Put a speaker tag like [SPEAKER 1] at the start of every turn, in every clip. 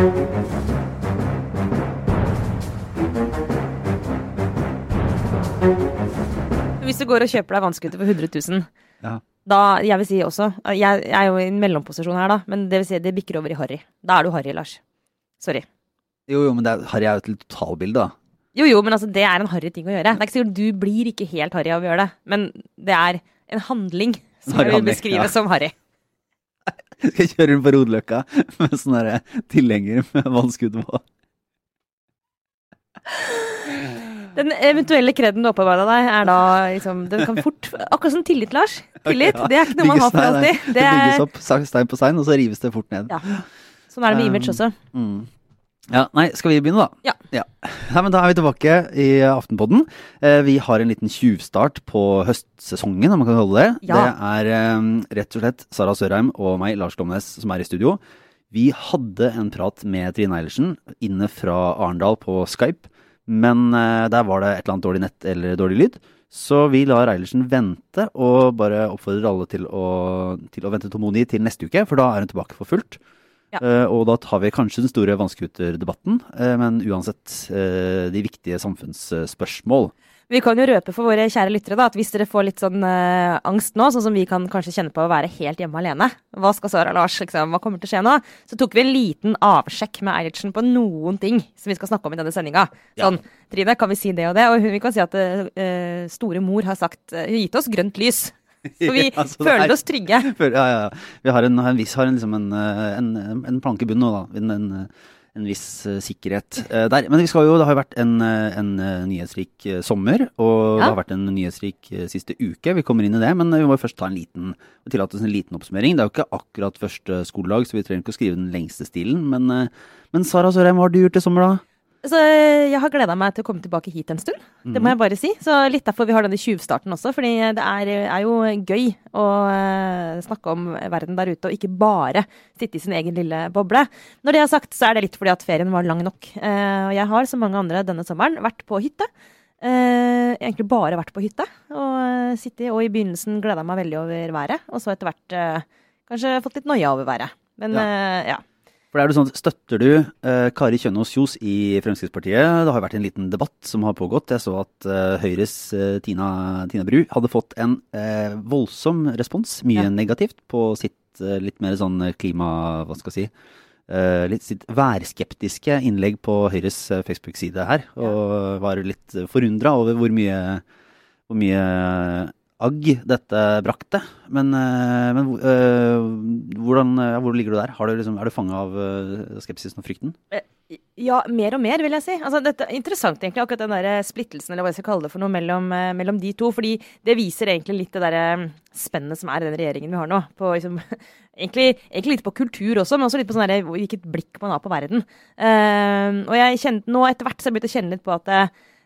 [SPEAKER 1] Hvis du går og kjøper deg vannskuter for 100 000,
[SPEAKER 2] Ja.
[SPEAKER 1] da Jeg vil si også Jeg, jeg er jo i en mellomposisjon her, da, men det vil si det bikker over i harry. Da er du harry, Lars. Sorry.
[SPEAKER 2] Jo, jo, men er, Harry er jo et totalbilde, da.
[SPEAKER 1] Jo, jo, men altså, det er en harry ting å gjøre. Det er ikke sikkert du blir ikke helt harry av å gjøre det, men det er en handling som jeg vil beskrive
[SPEAKER 2] ja.
[SPEAKER 1] som harry.
[SPEAKER 2] Skal jeg kjøre rundt på Rodeløkka med sånn derre tilhenger med vannskudd på.
[SPEAKER 1] Den eventuelle kreden du opparbeider deg, er da liksom Den kan fort Akkurat som tillit, Lars. Tillit,
[SPEAKER 2] okay, ja.
[SPEAKER 1] det er ikke noe man har for alltid.
[SPEAKER 2] Det bygges opp stein på stein, og så rives det fort ned.
[SPEAKER 1] Ja. Sånn er det med
[SPEAKER 2] Um,
[SPEAKER 1] image også.
[SPEAKER 2] Mm. Ja, nei, skal vi begynne, da?
[SPEAKER 1] Ja.
[SPEAKER 2] Nei, men Da er vi tilbake i Aftenpodden. Eh, vi har en liten tjuvstart på høstsesongen, om man kan kalle det.
[SPEAKER 1] Ja.
[SPEAKER 2] Det er eh, rett og slett Sara Sørheim og meg, Lars Glomnes, som er i studio. Vi hadde en prat med Trine Eilertsen inne fra Arendal på Skype, men eh, der var det et eller annet dårlig nett eller dårlig lyd. Så vi lar Eilertsen vente, og bare oppfordrer alle til å, til å vente tålmodig til neste uke, for da er hun tilbake for fullt.
[SPEAKER 1] Ja.
[SPEAKER 2] Eh, og da tar vi kanskje den store vannskuterdebatten, uh, men uansett eh, de viktige samfunnsspørsmål.
[SPEAKER 1] Vi kan jo røpe for våre kjære lyttere da, at hvis dere får litt sånn uh, angst nå, sånn som vi kan kanskje kjenne på å være helt hjemme alene, hva skal Sara Lars, liksom, hva kommer til å skje nå? Så tok vi en liten avsjekk med Eilertsen på noen ting som vi skal snakke om i denne sendinga.
[SPEAKER 2] Ja.
[SPEAKER 1] Sånn, Trine, kan vi si det og det? Og hun, vi kan si at uh, store mor har sagt, uh, gitt oss grønt lys. Så vi
[SPEAKER 2] Ja, altså,
[SPEAKER 1] føler
[SPEAKER 2] er-
[SPEAKER 1] oss trygge.
[SPEAKER 2] Ja, ja. Vi har en, en viss har en, liksom en, eh, en, en planke i bunnen nå, da. En, viss uh, sikkerhet uh, der. Men vi skal jo, det har jo vært en, en nyhetsrik uh, sommer, og det har vært en nyhetsrik siste uke. Vi kommer inn i det, men vi må jo først ta en liten tillate oss en liten oppsummering. Det er jo ikke akkurat første skoledag, så vi trenger ikke å skrive den lengste stilen. Men, men Sara Sørheim, hva har du gjort i sommer, da?
[SPEAKER 1] Så jeg har gleda meg til å komme tilbake hit en stund. Det må jeg bare si. Så litt derfor vi har denne tjuvstarten også. Fordi det er, er jo gøy å eh, snakke om verden der ute, og ikke bare sitte i sin egen lille boble. Når det er sagt, så er det litt fordi at ferien var lang nok. Eh, Og jeg har, som mange andre denne sommeren, vært på hytte. Uh, egentlig bare vært på hytte. Og sittet, og i begynnelsen gleda meg veldig over været. Og så etter hvert uh, kanskje fått litt noia over været. Men eh, ja.
[SPEAKER 2] For det er jo sånn, Støtter du eh, Kari Kjønaas Kjos i Fremskrittspartiet? Det har jo vært en liten debatt som har pågått. Jeg så at eh, Høyres eh, Tina, Tina Bru hadde fått en eh, voldsom respons, mye
[SPEAKER 1] Ja.
[SPEAKER 2] negativt, på sitt eh, litt mer sånn klima... Hva skal jeg si? eh, litt sitt værskeptiske innlegg på Høyres eh, Facebook-side her. Og var litt forundra over hvor mye, hvor mye agg dette brakte. Men, eh, men eh, hvordan, hvor ligger du der? Du liksom, er du fanga av eh, skepsisen og frykten?
[SPEAKER 1] Ja, mer og mer, vil jeg si. Altså, dette er interessant, egentlig, akkurat den der splittelsen, eller hva jeg skal kalle det for noe, mellom, mellom de to. Fordi det viser egentlig litt det derre spennet som er i den regjeringen vi har nå. På, liksom, egentlig, egentlig litt på kultur også, men også litt på sånn hvilket blikk man har på verden. Uh, og jeg kjente nå, etter hvert, så har jeg begynt å kjenne litt på at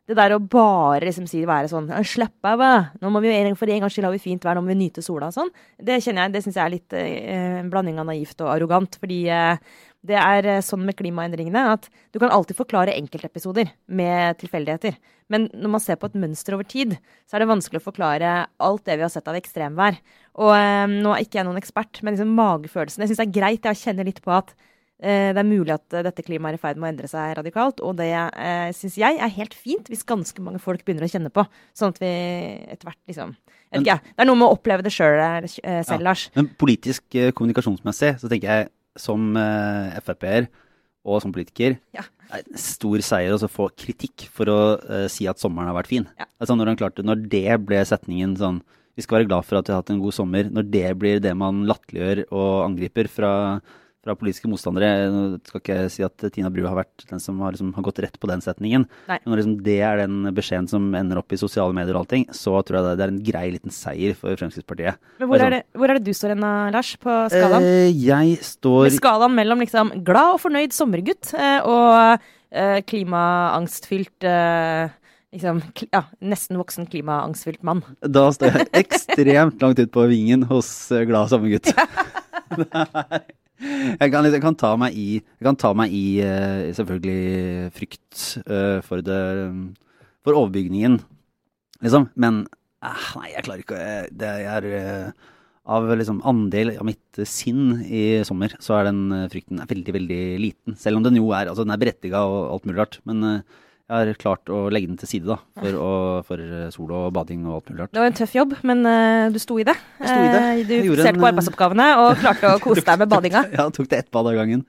[SPEAKER 1] det der å bare liksom si være sånn «Ja, Slapp av. Nå må vi jo for en gangs skyld har vi fint vær, nå må vi nyte sola og sånn. Det kjenner jeg, det syns jeg er litt eh, en blanding av naivt og arrogant. Fordi eh, det er eh, sånn med klimaendringene at du kan alltid forklare enkeltepisoder med tilfeldigheter. Men når man ser på et mønster over tid, så er det vanskelig å forklare alt det vi har sett av ekstremvær. Og eh, nå er ikke jeg noen ekspert, men liksom magefølelsen Jeg syns det er greit jeg kjenner litt på at det er mulig at eh, dette klimaet er i ferd med å endre seg radikalt. Og det uh, syns jeg er helt fint hvis ganske mange folk begynner å kjenne på. Sånn at vi etter hvert liksom jeg vet ikke. Det er noe med å oppleve det sjøl selv,
[SPEAKER 2] Ja.
[SPEAKER 1] Lars.
[SPEAKER 2] Men politisk eh, kommunikasjonsmessig så tenker jeg som eh, Frp-er og som politiker
[SPEAKER 1] Ja.
[SPEAKER 2] stor seier å få kritikk for å eh, si at sommeren har vært fin.
[SPEAKER 1] Ja.
[SPEAKER 2] Altså når, han klarte, når det ble setningen sånn Vi skal være glad for at vi har hatt en god sommer. Når det blir det man latterliggjør og angriper fra, fra politiske motstandere Nå skal ikke si at Tina Bru har vært den som har, liksom, har gått rett på den setningen.
[SPEAKER 1] Nei.
[SPEAKER 2] Men når liksom det er den beskjeden som ender opp i sosiale medier og allting, så tror jeg det, det er en grei liten seier for Fremskrittspartiet.
[SPEAKER 1] Men hvor
[SPEAKER 2] er
[SPEAKER 1] det, hvor er det du står hen, Lars, på skalaen?
[SPEAKER 2] Eh, jeg står
[SPEAKER 1] Med skalaen mellom liksom glad og fornøyd sommergutt eh, og eh, klimaangstfylt eh, liksom, ja, nesten voksen klimaangstfylt mann.
[SPEAKER 2] Da står jeg ekstremt langt ut på vingen hos eh, glad sommergutt. Er- jeg, kan, jeg kan ta meg i, ta meg i uh, selvfølgelig frykt uh, for det For overbygningen, liksom. Men eh, nei, jeg klarer ikke å- det er, eh, av liksom andel av mitt sinn i sommer, så er den eh, frykten veldig, veldig liten. Selv om den jo er, altså den er berettiga og alt mulig rart. Men eh, jeg har klart å legge den til side da, for, å, for eh, sol og bading og alt mulig rart.
[SPEAKER 1] Det var en tøff jobb, men uh, du sto i det.
[SPEAKER 2] Jeg sto i det.
[SPEAKER 1] Uh, Du
[SPEAKER 2] ser
[SPEAKER 1] fokuserte
[SPEAKER 2] en,
[SPEAKER 1] på arbeidsoppgavene og klarte å kose deg med badinga.
[SPEAKER 2] Ja, tok det ett bad av gangen.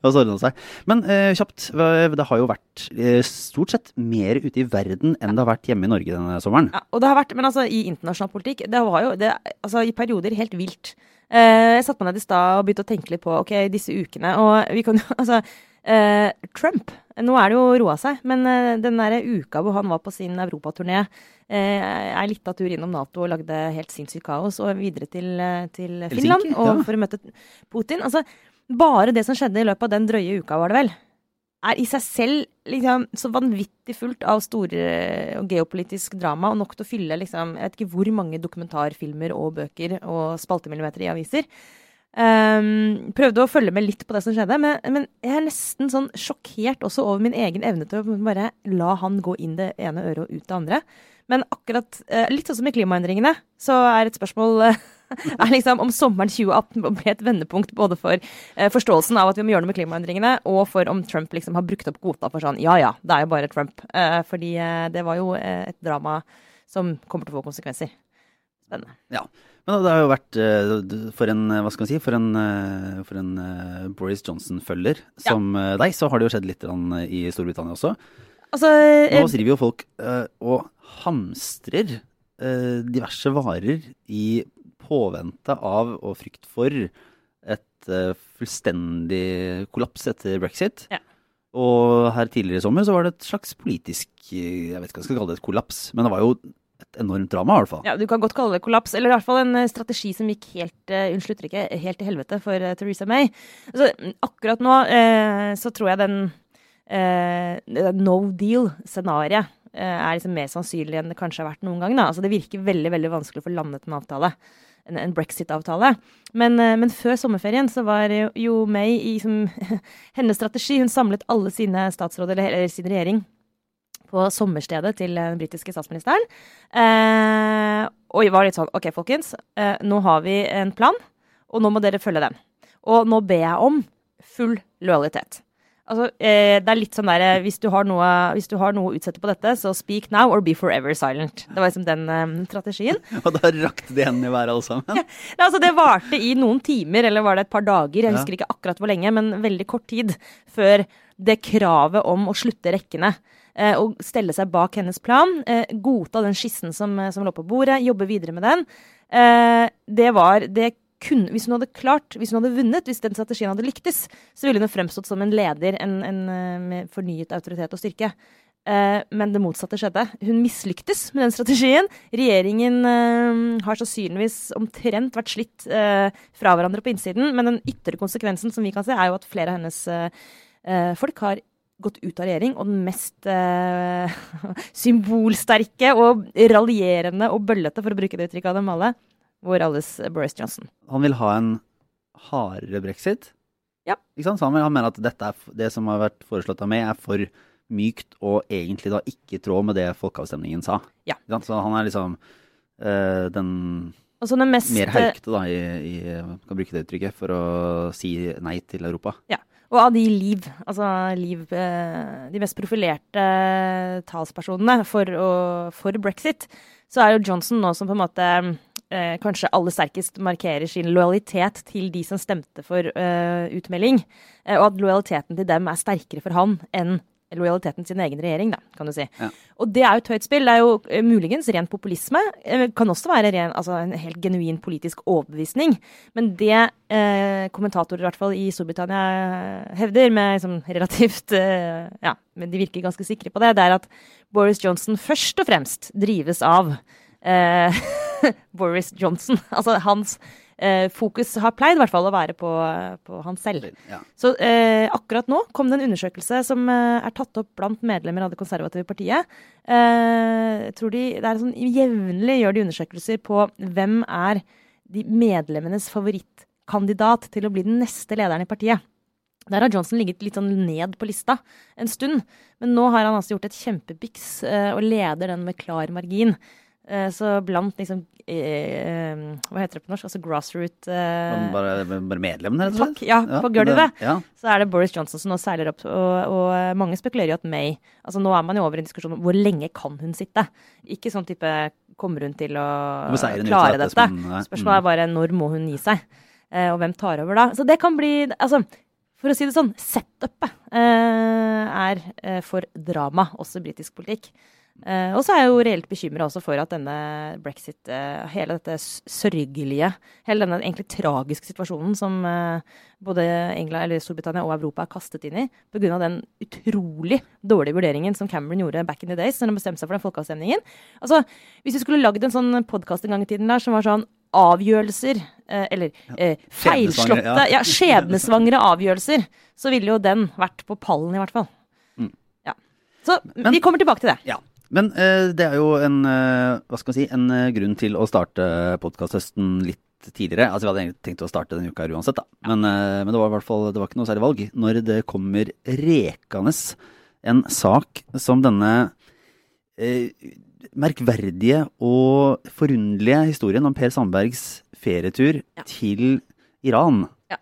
[SPEAKER 2] Og så ordna det seg. Men uh, kjapt, det har jo vært stort sett mer ute i verden enn det har vært hjemme i Norge denne sommeren.
[SPEAKER 1] Ja, og det har vært, men altså i internasjonal politikk, det var jo det, altså, i perioder helt vilt. Jeg satte meg ned i stad og begynte å tenke litt på ok, disse ukene. Og vi kan jo Altså, Trump Nå er det jo roa seg, men eh, den der uka hvor han var på sin europaturné, eh, litt av tur innom Nato og lagde helt sinnssykt kaos, og videre til, eh, til Finland
[SPEAKER 2] ja.
[SPEAKER 1] og for å møte Putin. Altså, bare det som skjedde i løpet av den drøye uka, var det vel, er i seg selv liksom så vanvittig fullt av store og geopolitisk drama, og nok til å fylle liksom, jeg vet ikke hvor mange dokumentarfilmer og bøker og spaltemillimeter i aviser. Ehm, prøvde å følge med litt på det som skjedde, men, men jeg er nesten sånn sjokkert også over min egen evne til å bare la han gå inn det ene øret og ut det andre. Men akkurat, uh, litt sånn som i klimaendringene, så er et spørsmål uh, er liksom om sommeren 2018 ble et vendepunkt både for uh, forståelsen av at vi må gjøre noe med klimaendringene, og for om Trump liksom har brukt opp kvota for sånn ja ja, det er jo bare Trump. Eh, fordi det var jo et drama som kommer til å få konsekvenser. Spennende.
[SPEAKER 2] Ja. Men det har jo vært eh, for en, eh, hva skal man si, for en, eh, for en Boris Johnson-følger som ja. deg, så har det jo skjedd litt i Storbritannia også.
[SPEAKER 1] Altså,
[SPEAKER 2] Nå driver jo folk og hamstrer diverse varer i påvente av og frykt for et fullstendig kollaps etter brexit.
[SPEAKER 1] Ja.
[SPEAKER 2] Og her tidligere i sommer så var det et slags politisk Jeg vet ikke hva jeg skal kalle det, et kollaps. Men det var jo enormt drama, i hvert fall.
[SPEAKER 1] ja, du kan godt kalle det kollaps, eller i hvert fall en eh, strategi som gikk helt uh, unnskyld uttrykket, helt til helvete for uh, Theresa May. Altså, akkurat nå uh, så tror jeg den no deal-scenarioet er liksom mer sannsynlig enn det kanskje har vært noen gang. Da. Altså, det virker veldig veldig vanskelig å få landet en avtale. En, en brexit-avtale. Men, men før sommerferien så var jo May i som, hennes strategi Hun samlet alle sine statsråder, eller, eller sin regjering, på sommerstedet til den britiske statsministeren. Eh, og var litt sånn OK, folkens. Eh, nå har vi en plan, og nå må dere følge den. Og nå ber jeg om full lojalitet. Altså, eh, det er litt sånn der, hvis du, har noe, hvis du har noe å utsette på dette, så speak now or be forever silent. Det var liksom den eh, strategien.
[SPEAKER 2] Og da rakte de hendene i været, alle sammen.
[SPEAKER 1] Nei, altså, det varte i noen timer, eller var det et par dager, jeg
[SPEAKER 2] Ja.
[SPEAKER 1] husker ikke akkurat hvor lenge, men veldig kort tid før det kravet om å slutte rekkene eh, og stelle seg bak hennes plan, eh, godta den skissen som, eh, som lå på bordet, jobbe videre med den, eh, det var det kunne, Hvis hun hadde klart, hvis hun hadde vunnet, hvis den strategien hadde lyktes, så ville hun fremstått som en leder en, en, eh, med fornyet autoritet og styrke. Eh, men det motsatte skjedde. Hun mislyktes med den strategien. Regjeringen eh, har sannsynligvis omtrent vært slitt eh, fra hverandre på innsiden, men den ytre konsekvensen som vi kan se, er jo at flere av hennes eh, eh, folk har gått ut av regjering, og den mest eh, symbolsterke og raljerende og bøllete, for å bruke det uttrykket av dem alle, vår alles Boris Johnson.
[SPEAKER 2] Han vil ha en hardere brexit.
[SPEAKER 1] Ja.
[SPEAKER 2] Ikke sant? Så han, han mener at dette er, det som har vært foreslått av meg, er for mykt og egentlig da ikke i tråd med det folkeavstemningen sa.
[SPEAKER 1] Ja.
[SPEAKER 2] Så han er liksom eh, den
[SPEAKER 1] Altså den mest
[SPEAKER 2] mer haukete, da, i, i kan bruke det uttrykket, for å si nei til Europa.
[SPEAKER 1] Og av de liv, altså liv, eh, de mest profilerte talspersonene for, å- for brexit, så er jo Johnson nå som på en måte eh, kanskje aller sterkest markerer sin lojalitet til de som stemte for eh, utmelding, eh, og at lojaliteten til dem er sterkere for han enn lojaliteten til sin egen regjering, da, kan du si.
[SPEAKER 2] Ja.
[SPEAKER 1] Og det er jo et høyt spill. Det er jo eh, muligens ren populisme. Eh, kan også være ren, altså en helt genuin politisk overbevisning. Men det eh, kommentatorer i hvert fall i Storbritannia hevder, med liksom, relativt eh, Ja, men de virker ganske sikre på det, det er at Boris Johnson først og fremst drives av eh, Boris Johnson. Altså hans eh, fokus har pleid i hvert fall å være på, på han selv.
[SPEAKER 2] Ja.
[SPEAKER 1] Så eh, akkurat nå kom det en undersøkelse som eh, er tatt opp blant medlemmer av det konservative partiet. Eh, jeg tror de, det er sånn Jevnlig gjør de undersøkelser på hvem er de medlemmenes favorittkandidat til å bli den neste lederen i partiet. Der har Johnson ligget litt sånn ned på lista en stund, men nå har han altså gjort et kjempebiks eh, og leder den med klar margin. Eh, så blant liksom eh, Hva heter det på norsk? Altså grassroot eh,
[SPEAKER 2] Bare, bare medlemmene, rett og slett?
[SPEAKER 1] Ja, på gulvet.
[SPEAKER 2] Ja.
[SPEAKER 1] Så er det Boris Johnson som nå seiler opp, og, og mange spekulerer jo at May Altså nå er man jo over i en diskusjon om hvor lenge kan hun sitte? Ikke sånn type Kommer hun til å klare
[SPEAKER 2] dette
[SPEAKER 1] dette?
[SPEAKER 2] er.
[SPEAKER 1] Spørsmålet er bare når må hun gi seg? Eh, og hvem tar over da? Så det kan bli Altså, for å si det sånn, setupet eh, er eh, for drama, også britisk politikk. Eh, og så er jeg jo reelt bekymra også for at denne brexit, eh, hele dette sørgelige, hele denne egentlig tragiske situasjonen som eh, både England, eller Storbritannia og Europa er kastet inn i pga. den utrolig dårlige vurderingen som Cameron gjorde back in the days når han bestemte seg for den folkeavstemningen. Altså, hvis vi skulle lagd en sånn podkast en gang i tiden der som var sånn avgjørelser, eller eh, feilslåtte,
[SPEAKER 2] ja.
[SPEAKER 1] ja, skjebnesvangre avgjørelser, så ville jo den vært på pallen, i hvert fall.
[SPEAKER 2] Mm.
[SPEAKER 1] Ja. Så
[SPEAKER 2] Men-
[SPEAKER 1] vi kommer tilbake til det.
[SPEAKER 2] Ja. Men eh, det er jo en, eh, hva skal man si, en eh, grunn til å starte podkasthøsten litt tidligere. Altså Vi hadde egentlig tenkt å starte denne uka uansett, da. Men, men det var i hvert fall det var ikke noe særlig valg. Når det kommer rekende en sak som denne eh, merkverdige og forunderlige historien om Per Sandbergs ferietur
[SPEAKER 1] Ja.
[SPEAKER 2] til Iran.
[SPEAKER 1] Ja.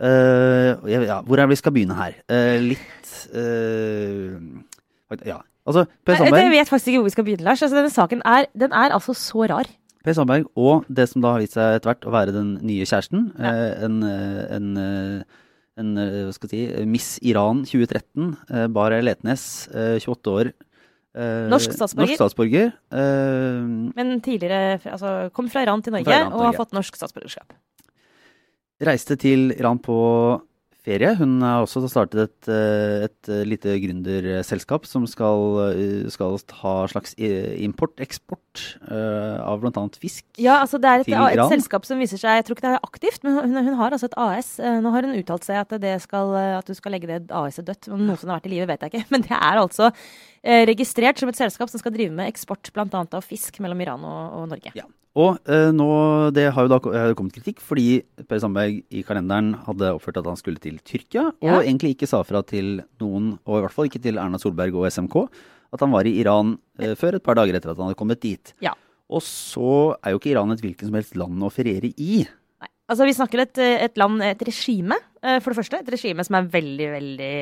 [SPEAKER 2] Eh, ja, hvor er det vi skal begynne her? Eh, litt eh, Ja. Altså, Per
[SPEAKER 1] Jeg, jeg vet faktisk ikke hvor vi skal begynne, Lars. Altså, denne saken er, den er altså så rar.
[SPEAKER 2] per Sandberg og det som da har vist seg etter hvert å være den nye kjæresten.
[SPEAKER 1] Ja.
[SPEAKER 2] eh, en, eh, en, eh, en hva skal jeg si, Miss Iran 2013. Bar Letnes, eh, 28 år.
[SPEAKER 1] Norsk statsborger.
[SPEAKER 2] Norsk statsborger.
[SPEAKER 1] Men tidligere altså, kom fra Iran til Norge
[SPEAKER 2] Iran til
[SPEAKER 1] og har fått norsk statsborgerskap.
[SPEAKER 2] reiste til Iran på ferie. Hun har også startet et, eh, et eh, lite gründerselskap som skal, eh, skal ha slags import-eksport av bl.a. fisk.
[SPEAKER 1] Ja, altså det er et, et selskap som viser seg Jeg tror ikke det er aktivt, men hun, hun har altså et AS. Nå har hun uttalt seg at, det skal, at du skal legge det AS-et dødt. Om noe som har vært i livet, vet jeg ikke. Men det er altså registrert som et selskap som skal drive med eksport bl.a. av fisk mellom Iran og, og Norge.
[SPEAKER 2] Ja. Og eh, nå, det har jo da eh, kommet kritikk fordi Per Sandberg i kalenderen hadde oppført at han skulle til Tyrkia,
[SPEAKER 1] Ja.
[SPEAKER 2] og egentlig ikke sa fra til noen, og i hvert fall ikke til Erna Solberg og SMK, at han var i Iran eh, før et par dager etter at han hadde kommet dit.
[SPEAKER 1] Ja.
[SPEAKER 2] Og så er jo ikke Iran et hvilken som helst land å feriere i.
[SPEAKER 1] Altså, vi snakker et, et land, et regime, eh, for det første. Et regime som er veldig, veldig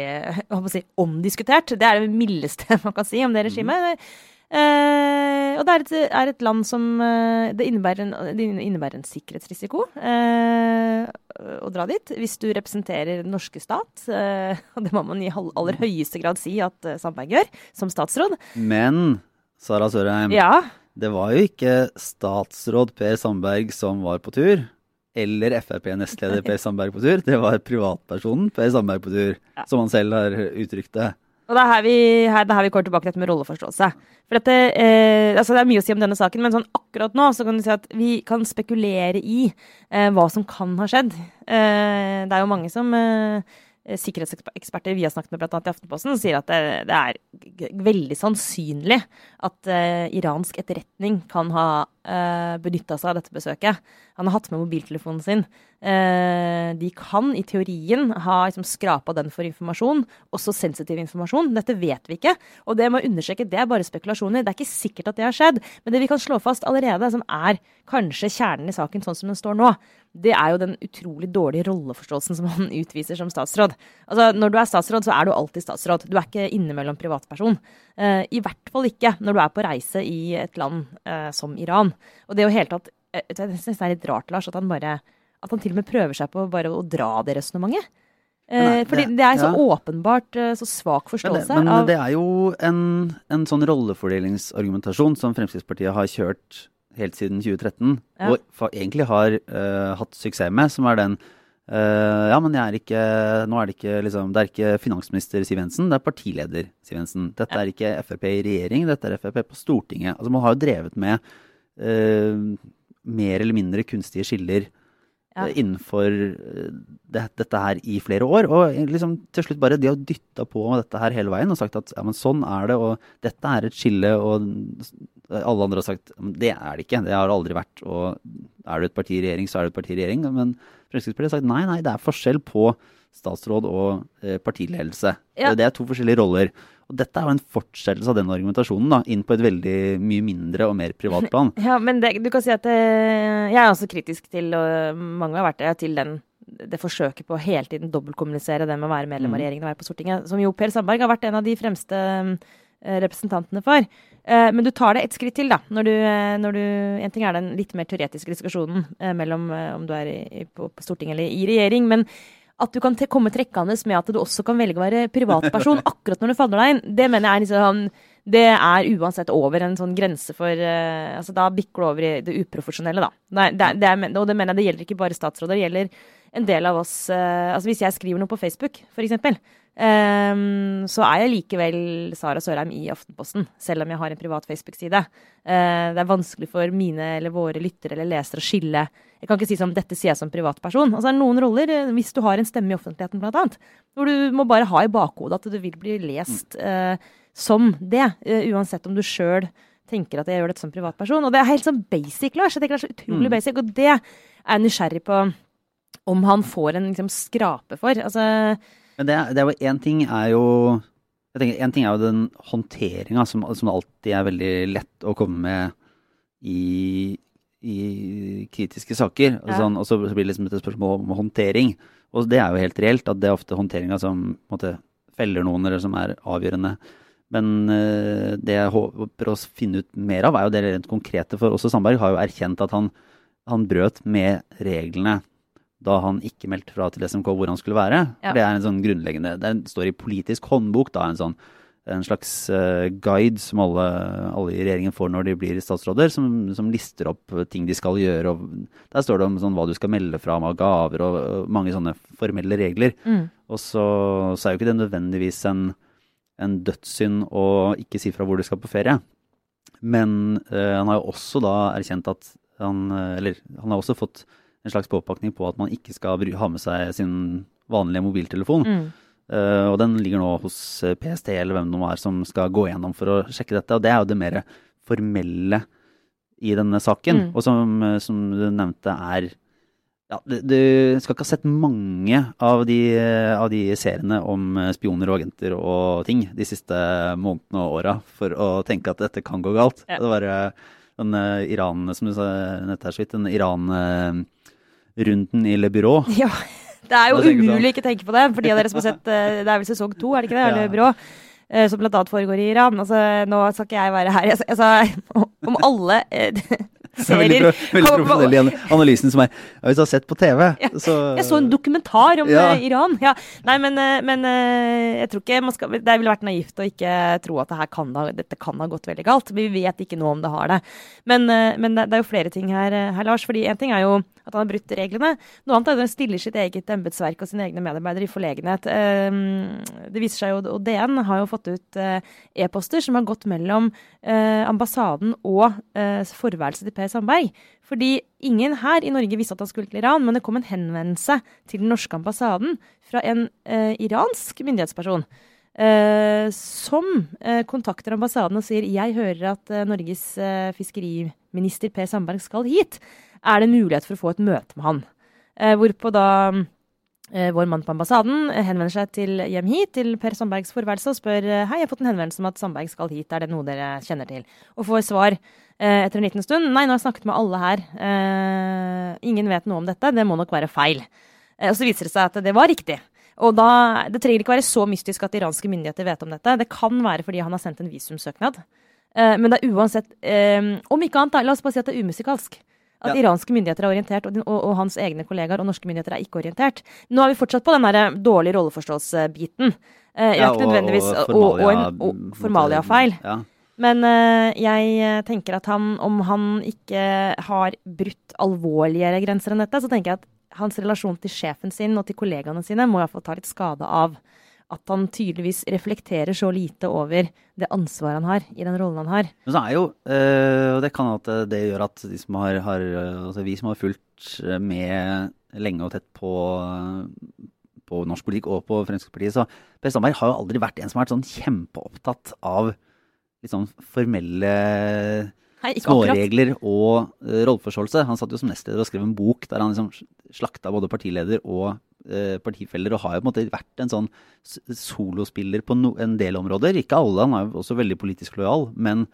[SPEAKER 1] eh, si, omdiskutert. Det er det mildeste man kan si om det regimet. Eh, og det er et, er et land som eh, Det innebærer en, det innebærer en sikkerhetsrisiko eh, å dra dit. Hvis du representerer den norske stat, eh, og det må man i aller høyeste grad si at Sandberg gjør, som statsråd.
[SPEAKER 2] Men Sara Sørheim,
[SPEAKER 1] Ja,
[SPEAKER 2] det var jo ikke statsråd Per Sandberg som var på tur. Eller Frp-nestleder Per Sandberg på tur. Det var privatpersonen Per Sandberg på tur,
[SPEAKER 1] Ja.
[SPEAKER 2] som han selv har uttrykt det.
[SPEAKER 1] Og det er her vi, her, er her vi kommer tilbake til dette med rolleforståelse. For dette, eh, altså det er mye å si om denne saken, men sånn akkurat nå så kan du si at vi kan spekulere i eh, hva som kan ha skjedd. Eh, det er jo mange som eh, sikkerhetseksperter vi har snakket med bl.a. i Aftenposten, sier at det, det er veldig sannsynlig at uh, iransk etterretning kan ha uh, benytta seg av dette besøket. Han har hatt med mobiltelefonen sin. Uh, de kan i teorien ha liksom, skrapa den for informasjon, også sensitiv informasjon. Dette vet vi ikke. Og det må understreke, det er bare spekulasjoner. Det er ikke sikkert at det har skjedd. Men det vi kan slå fast allerede, som er kanskje kjernen i saken sånn som den står nå, det er jo den utrolig dårlige rolleforståelsen som han utviser som statsråd. Altså, Når du er statsråd, så er du alltid statsråd. Du er ikke innimellom privatperson. Eh, I hvert fall ikke når du er på reise i et land eh, som Iran. Og det er jo helt tatt eh, Jeg synes det er litt rart, Lars, at han bare at han til og med prøver seg på bare å dra det resonnementet.
[SPEAKER 2] Men
[SPEAKER 1] Eh, fordi
[SPEAKER 2] det-
[SPEAKER 1] det er så
[SPEAKER 2] ja.
[SPEAKER 1] åpenbart eh, så svak
[SPEAKER 2] Men, det,
[SPEAKER 1] forståelse
[SPEAKER 2] men
[SPEAKER 1] av
[SPEAKER 2] det er jo en, en sånn rollefordelingsargumentasjon som Fremskrittspartiet har kjørt helt siden 2013,
[SPEAKER 1] Ja.
[SPEAKER 2] og egentlig har uh, hatt suksess med, som er den uh, Ja, men jeg er ikke Nå er det ikke liksom Det er ikke finansminister Siv Jensen, det er partileder Siv Jensen. Dette
[SPEAKER 1] Ja.
[SPEAKER 2] er ikke Frp i regjering, dette er Frp på Stortinget. Altså Man har jo drevet med uh, mer eller mindre kunstige skiller
[SPEAKER 1] Ja.
[SPEAKER 2] innenfor det, dette her i flere år. Og liksom til slutt bare de har dytta på dette her hele veien og sagt at ja, men sånn er det, og dette er et skille, og Alle andre har sagt det er det ikke, det har det aldri vært. Og er du et parti i regjering, så er du et parti i regjering. Men Fremskrittspartiet har sagt nei, nei, det er forskjell på statsråd og eh, partiledelse.
[SPEAKER 1] Ja.
[SPEAKER 2] Det er to forskjellige roller. Og dette er jo en fortsettelse av den argumentasjonen, da, inn på et veldig mye mindre og mer privat plan.
[SPEAKER 1] Ja, men det, du kan si at det, jeg er også kritisk til, og mange har vært det, til den, det forsøket på å hele tiden dobbeltkommunisere det med å være medlem av
[SPEAKER 2] Mm.
[SPEAKER 1] regjeringen og være på Stortinget, som jo Per Sandberg har vært en av de fremste eh, representantene for. Eh, men du tar det et skritt til, da. Når du, eh, når du, en ting er den litt mer teoretiske diskusjonen eh, mellom om du er i, på, på Stortinget eller i regjering, men at du kan komme trekkende med at du også kan velge å være privatperson akkurat når du faller deg inn, det mener jeg er liksom det er uansett over en sånn grense for uh, altså Da bikker du over i det uprofesjonelle, da. Nei, det, det er, og det mener jeg det gjelder ikke bare statsråder, det gjelder en del av oss eh, Altså hvis jeg skriver noe på Facebook, f.eks., um, så er jeg likevel Sara Sørheim i Aftenposten, selv om jeg har en privat Facebook-side. Uh, det er vanskelig for mine eller våre lyttere eller lesere å skille Jeg kan ikke si som dette sier jeg som privatperson. Altså, det er noen roller, eh, hvis du har en stemme i offentligheten, annet, hvor du må bare ha i bakhodet at du vil bli lest uh, som det, uh, uansett om du sjøl tenker at jeg gjør dette som privatperson. Og det er helt sånn basic, Lars. Jeg tenker det er så utrolig
[SPEAKER 2] Mm.
[SPEAKER 1] basic. Og det er jeg nysgjerrig på om han får en liksom, skrape for. Altså
[SPEAKER 2] Men det, det er jo én ting er jo jeg tenker, En ting er jo den håndteringa som, som alltid er veldig lett å komme med i, i kritiske saker. Og,
[SPEAKER 1] Ja.
[SPEAKER 2] sånn, og så blir det liksom et spørsmål om håndtering. Og det er jo helt reelt at det er ofte håndteringa som måte, feller noen, eller som er avgjørende. Men eh, det jeg håper å finne ut mer av, er jo det rent konkrete. For også Sandberg har jo erkjent at han, han brøt med reglene da han ikke meldte fra til SMK hvor han skulle være.
[SPEAKER 1] Ja.
[SPEAKER 2] For Det er en sånn grunnleggende Det står i politisk håndbok, da, en sånn en slags uh, guide som alle, alle i regjeringen får når de blir statsråder, som, som lister opp ting de skal gjøre. Og der står det om sånn, hva du skal melde fra om av gaver og, og mange sånne formelle regler.
[SPEAKER 1] mm.
[SPEAKER 2] Og så, så er jo ikke det nødvendigvis en, en dødssynd å ikke si fra hvor du skal på ferie. Men uh, han har jo også da erkjent at han eh, Eller han har også fått en slags påpakning på at man ikke skal ha med seg sin vanlige mobiltelefon.
[SPEAKER 1] Mm.
[SPEAKER 2] Uh, og den ligger nå hos eh, PST eller hvem det nå er som skal gå gjennom for å sjekke dette. Og det er jo det mer formelle i denne saken.
[SPEAKER 1] Mm.
[SPEAKER 2] Og som, eh, som du nevnte er ja, du, du skal ikke ha sett mange av de, av de seriene om spioner og agenter og ting de siste månedene og åra for å tenke at dette kan gå galt.
[SPEAKER 1] Ja.
[SPEAKER 2] Det var den Iran, som du sa nettopp her så vidt, den Iran-runden i Le Byrå.
[SPEAKER 1] Ja. Det er jo umulig å ikke tenke på det, for de av dere som har sett eh, Det er vel sesong to, er det ikke det?
[SPEAKER 2] Ja.
[SPEAKER 1] Le byrå. eh, Som annet foregår i Iran. Altså, nå skal ikke jeg være her jeg, altså, Om alle eh,
[SPEAKER 2] Veldig,
[SPEAKER 1] serier
[SPEAKER 2] veldig profesjonell i analysen som er ja, Hvis du har sett på TV,
[SPEAKER 1] Ja,
[SPEAKER 2] så
[SPEAKER 1] Jeg så en dokumentar om
[SPEAKER 2] Ja.
[SPEAKER 1] Iran. Ja. Nei, men, men jeg tror ikke man skal, det ville vært naivt å ikke tro at det her kan da, dette kan ha gått veldig galt. Vi vet ikke noe om det har det. Men, men det, det er jo flere ting her, her Lars. fordi En ting er jo at han har brutt reglene. Noe annet er at han stiller sitt eget embetsverk og sine egne medarbeidere i forlegenhet. Eh, Det viser seg jo, og DN har jo fått ut eh, e-poster som har gått mellom eh, ambassaden og eh, forværelset til Per Sandberg. Fordi ingen her i Norge visste at han skulle til Iran, men det kom en henvendelse til den norske ambassaden fra en iransk myndighetsperson. Uh, som uh, kontakter ambassaden og sier jeg hører at uh, Norges fiskeriminister Per Sandberg skal hit. Er det mulighet for å få et møte med han? Eh, hvorpå da eh, vår mann på ambassaden eh, henvender seg til hjem hit, til Per Sandbergs forværelse, og spør hei, jeg har fått en henvendelse om at Sandberg skal hit, er det noe dere kjenner til? Og får svar etter en liten stund nei, nå har jeg snakket med alle her, ingen vet noe om dette, det må nok være feil. Og så viser det seg at det var riktig. Og da, Det trenger ikke være så mystisk at iranske myndigheter vet om dette. Det kan være fordi han har sendt en visumsøknad. Men det er uansett Om ikke annet, da, la oss bare si at det er umusikalsk. At
[SPEAKER 2] Ja.
[SPEAKER 1] iranske myndigheter er orientert, og, og, og hans egne kollegaer og norske myndigheter er ikke orientert. Nå er vi fortsatt på den der dårlige rolleforståelsesbiten. Eh,
[SPEAKER 2] Ja,
[SPEAKER 1] og, og formalia-feil.
[SPEAKER 2] Ja.
[SPEAKER 1] Men eh, jeg eh, tenker at han, om han ikke har brutt alvorligere grenser enn dette, så tenker jeg at hans relasjon til sjefen sin og til kollegaene sine må iallfall ta litt skade av at han tydeligvis reflekterer så lite over det ansvaret han har i den rollen han har.
[SPEAKER 2] Men så er jo, eh, og det kan at det- det gjør at de som har, har eh, altså vi som har fulgt eh, med lenge og tett på, eh, på norsk politikk og på Fremskrittspartiet, så Per Sandberg har jo aldri vært en som har vært sånn kjempeopptatt av sånn formelle
[SPEAKER 1] akkurat.
[SPEAKER 2] småregler og uh, rolleforståelse. Han satt jo som nestleder og skrev en bok der han liksom slakta både partileder og eh, partifeller, og har jo på en måte vært en sånn solospiller på no, en del områder. Ikke alle, han er jo også veldig politisk lojal, men,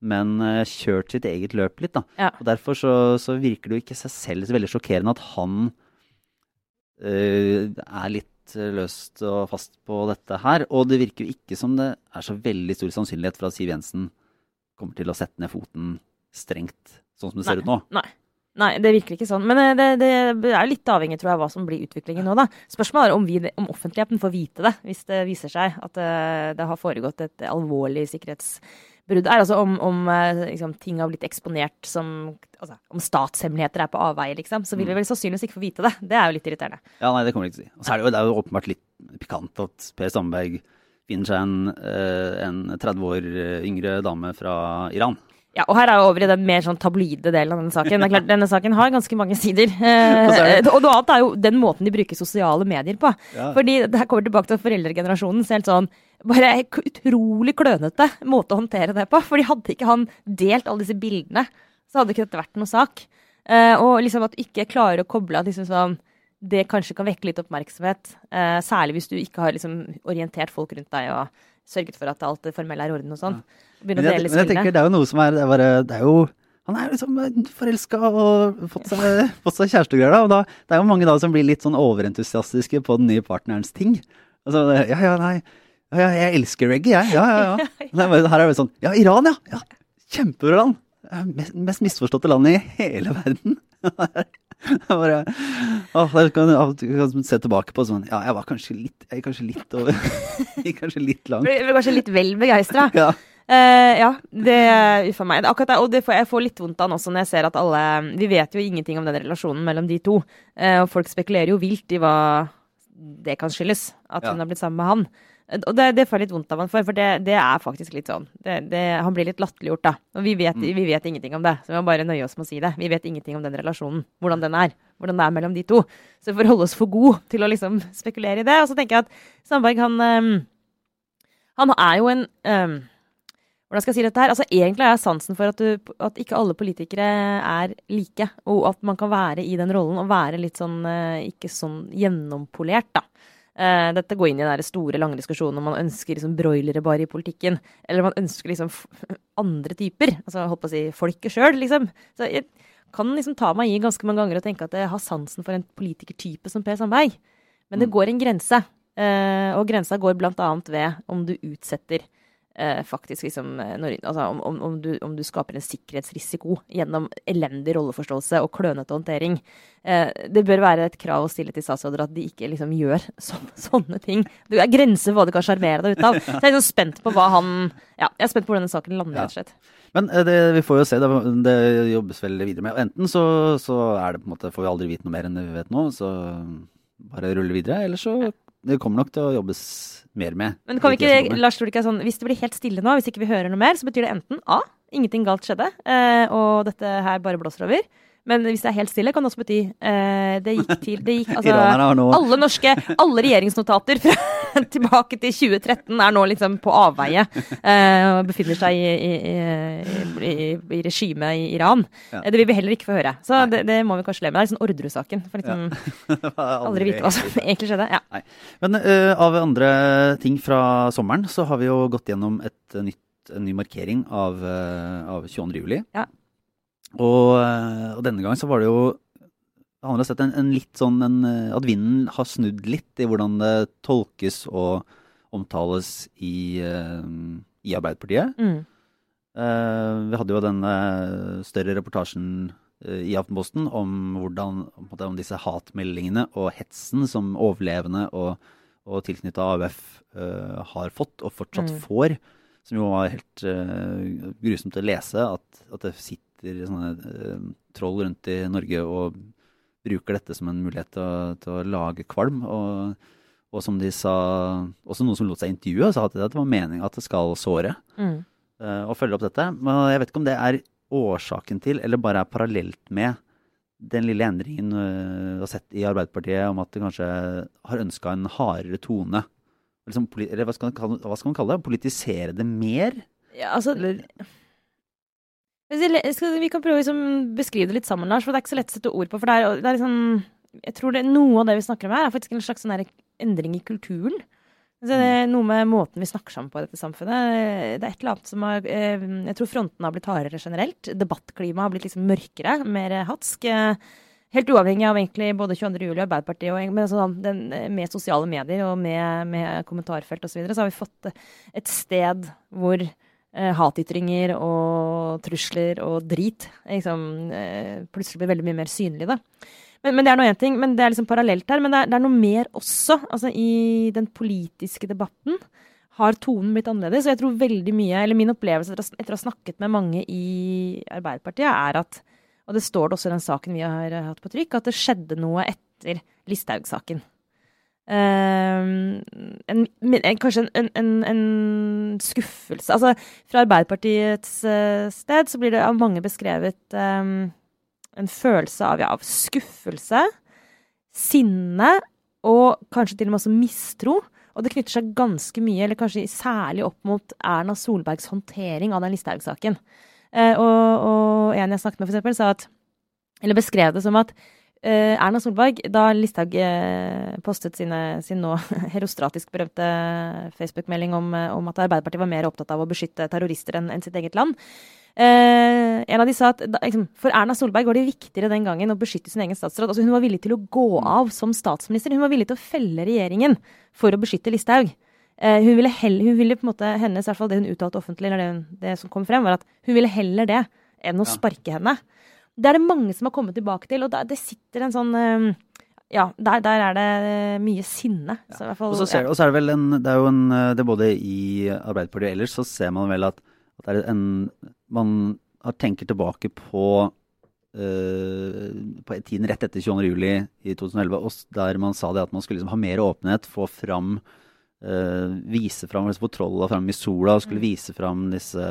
[SPEAKER 2] men eh, kjørt sitt eget løp litt. da.
[SPEAKER 1] Ja.
[SPEAKER 2] Og Derfor så, så virker det jo ikke seg selv så veldig sjokkerende at han eh, er litt eh, løst og fast på dette her. Og det virker jo ikke som det er så veldig stor sannsynlighet for at Siv Jensen kommer til å sette ned foten strengt, sånn som det ser ut nå.
[SPEAKER 1] Nei. Nei, det virker ikke sånn. Men eh, det, det er litt avhengig, tror jeg, hva som blir utviklingen nå, da. Spørsmålet er om, vi, om offentligheten får vite det, hvis det viser seg at eh, det har foregått et alvorlig sikkerhetsbrudd Er Altså om, om eh, liksom, ting har blitt eksponert som altså, Om statshemmeligheter er på avveie, liksom. Så vil vi vel sannsynligvis ikke få vite det. Det er jo litt irriterende.
[SPEAKER 2] Ja, nei, det kommer jeg ikke til å si. Og så er det jo, det er jo åpenbart litt pikant at Per Sandberg finner seg en, en 30 år yngre dame fra Iran.
[SPEAKER 1] Ja, og her er jo over i den mer sånn tabloide delen av denne saken. Det er klart, Denne saken har ganske mange sider.
[SPEAKER 2] er
[SPEAKER 1] Eh, og noe annet er jo den måten de bruker sosiale medier på.
[SPEAKER 2] Ja.
[SPEAKER 1] Fordi det her kommer tilbake til foreldregenerasjonen. Så helt sånn bare utrolig klønete måte å håndtere det på. Fordi hadde ikke han delt alle disse bildene, så hadde ikke dette vært noe sak. Eh, og liksom at du ikke klarer å koble at liksom sånn det kanskje kan vekke litt oppmerksomhet. eh, særlig hvis du ikke har liksom orientert folk rundt deg og sørget for at alt det formelle er i orden og sånn. Begynne
[SPEAKER 2] Men
[SPEAKER 1] å
[SPEAKER 2] jeg,
[SPEAKER 1] spillene.
[SPEAKER 2] men jeg tenker det er jo noe som er Det er, bare, det er jo Han er liksom forelska og fått seg, fått seg kjæreste og greier. da, Og da, det er jo mange da som blir litt sånn overentusiastiske på den nye partnerens ting. Altså, ja, ja, nei. Ja, ja, jeg elsker reggae, jeg. Ja, ja, ja. Nei, Her er det sånn Ja, Iran, ja. ja Kjempebra land. Mest, mest misforståtte landet i hele verden. Det er bare, å, jeg kan, kan se tilbake på sånn Ja, jeg var kanskje litt, jeg kanskje litt over kanskje litt langt.
[SPEAKER 1] Du ble kanskje litt vel begeistra.
[SPEAKER 2] Ja.
[SPEAKER 1] Eh, ja, det uff a meg. Akkurat og det får, jeg får litt vondt av også når jeg ser at alle Vi vet jo ingenting om den relasjonen mellom de to. Uh, og folk spekulerer jo vilt i hva det kan skyldes. At
[SPEAKER 2] Ja.
[SPEAKER 1] hun har blitt sammen med han. Eh, Og det, det får jeg litt vondt av han for, for det, det er faktisk litt sånn. Det, det, han blir litt latterliggjort, da. Og vi vet, vi vet ingenting om det, så vi må bare nøye oss med å si det. Vi vet ingenting om den relasjonen. Hvordan den er. Hvordan det er mellom de to. Så vi får holde oss for gode til å liksom spekulere i det. Og så tenker jeg at Sandberg, han um, Han er jo en ehm, hvordan skal jeg si dette her? Altså, egentlig har jeg sansen for at, du, at ikke alle politikere er like. Og at man kan være i den rollen og være litt sånn eh, ikke sånn gjennompolert, da. Eh, dette går inn i den store, lange diskusjonen om man ønsker liksom broilere bare i politikken. Eller om man ønsker liksom andre typer. Altså holdt på å si folket sjøl, liksom. Så jeg kan liksom ta meg i ganske mange ganger og tenke at jeg har sansen for en politikertype som Per Sandberg. Men det går en grense. Eh, og grensa går blant annet ved om du utsetter eh, faktisk liksom eh, når, altså om, om, om, du, om du skaper en sikkerhetsrisiko gjennom elendig rolleforståelse og klønete håndtering. Eh, det bør være et krav å stille til statsråder at de ikke liksom gjør sånne, sånne ting. Det er grenser for hva du kan sjarmere deg ut av. Så jeg er liksom spent på hva han Ja, jeg er spent på hvordan denne saken lander, rett og slett.
[SPEAKER 2] Men eh, det, vi får jo se, det, det jobbes vel videre med. Enten så, så er det på en måte, får vi aldri vite noe mer enn det vi vet nå, så bare rulle videre. Eller så det kommer nok til å jobbes mer med.
[SPEAKER 1] Men kan vi ikke. Lars, tror du ikke er sånn, Hvis det blir helt stille nå, hvis ikke vi hører noe mer, så betyr det enten A. Ingenting galt skjedde, eh, og dette her bare blåser over. Men hvis det er helt stille, kan det også bety uh, det gikk til det gikk, altså, Alle norske, alle regjeringsnotater fra, tilbake til 2013 er nå liksom på avveie. Uh, og befinner seg i, i, i, i, i regimet i Iran.
[SPEAKER 2] Ja.
[SPEAKER 1] Eh, Det vil vi heller ikke få høre. Så det, det må vi kanskje le med. Det er liksom Orderud-saken. For liksom aldri vite hva som egentlig skjedde. Ja.
[SPEAKER 2] Men uh, av andre ting fra sommeren, så har vi jo gått gjennom et nytt, en ny markering av, av 22. juli.
[SPEAKER 1] Ja.
[SPEAKER 2] Og, eh, og denne gang så var det jo Han har sett en, en litt sånn en, eh, At vinden har snudd litt i hvordan det tolkes og omtales i, uh, i Arbeiderpartiet.
[SPEAKER 1] Mm.
[SPEAKER 2] Uh, vi hadde jo den større reportasjen uh, i Aftenposten om hvordan om disse hatmeldingene og hetsen som overlevende og, og tilknytta AUF har fått og fortsatt
[SPEAKER 1] Mm.
[SPEAKER 2] får. Som jo var helt grusomt å lese, at, at det sitter sånne eh, troll rundt i Norge og bruker dette som en mulighet til å, til å lage kvalm. Og, og som de sa, også noen som lot seg intervjue, sa at det var meningen at det skal såre
[SPEAKER 1] Mm.
[SPEAKER 2] følge og følger opp dette. Men jeg vet ikke om det er årsaken til, eller bare er parallelt med den lille endringen du vi har sett i Arbeiderpartiet om at de kanskje har ønska en hardere tone. Liksom, eller hva skal, man hva skal man kalle det? Politisere det mer?
[SPEAKER 1] Ja, altså
[SPEAKER 2] Eller
[SPEAKER 1] vi kan prøve å liksom beskrive det litt sammen, Lars. For det er ikke så lett å sette ord på. For det er, det er liksom Jeg tror det, noe av det vi snakker om her, er faktisk en slags sånn endring i kulturen. Så det er noe med måten vi snakker sammen på i dette samfunnet. Det er et eller annet som har eh, Jeg tror frontene har blitt hardere generelt. Debattklimaet har blitt liksom mørkere, mer hatsk. Helt uavhengig av egentlig både 22. juli og Arbeiderpartiet, og, men sånn, den, med sosiale medier og med, med kommentarfelt osv., så, videre, så har vi fått et sted hvor eh, hatytringer og trusler og drit liksom, eh, plutselig blir veldig mye mer synlig. Da. Men, men, det er noe én ting, men det er liksom parallelt her. Men det er, det er noe mer også. Altså, I den politiske debatten har tonen blitt annerledes. Og jeg tror veldig mye, eller min opplevelse etter, å ha snakket med mange i Arbeiderpartiet, er at og det står det også i den saken vi har hatt på trykk, at det skjedde noe etter Listhaug-saken. Uh, en, en, kanskje en, en, skuffelse Altså, fra Arbeiderpartiets uh, sted så blir det av mange beskrevet um, en følelse av, ja, av skuffelse, sinne og kanskje til og med også mistro. Og det knytter seg ganske mye, eller kanskje særlig opp mot Erna Solbergs håndtering av den Listhaug-saken. Uh, og, og, en jeg snakket med, for eksempel, sa at Eller beskrev det som at Erna Solberg, da Listhaug eh, postet sine, sin nå herostratisk berømte Facebook-melding om, om, at Arbeiderpartiet var mer opptatt av å beskytte terrorister enn, enn sitt eget land, Eh, en av de sa at da, liksom, For Erna Solberg var det viktigere den gangen å beskytte sin egen statsråd. Altså, hun var villig til å gå mm. av som statsminister. Hun var villig til å felle regjeringen for å beskytte Listhaug. Eh, hun, ville heller, hun ville på en måte, hennes, i hvert fall det hun uttalte offentlig, eller det, hun, det, som kom frem, var at hun ville heller det enn å sparke henne. Det er det mange som har kommet tilbake til, og da, det sitter en sånn um, ja, der, der, er det mye sinne.
[SPEAKER 2] Ja. Fall, og, så ser, ja. og så er det vel en Det er jo en det Både i Arbeiderpartiet og ellers så ser man vel at, at det er en man tenker tilbake på, uh, på tiden rett etter 22. juli i 2011, der man sa det at man skulle liksom ha mer åpenhet, få fram uh, Vise fram liksom, trolla fram i sola, og skulle mm. vise fram disse,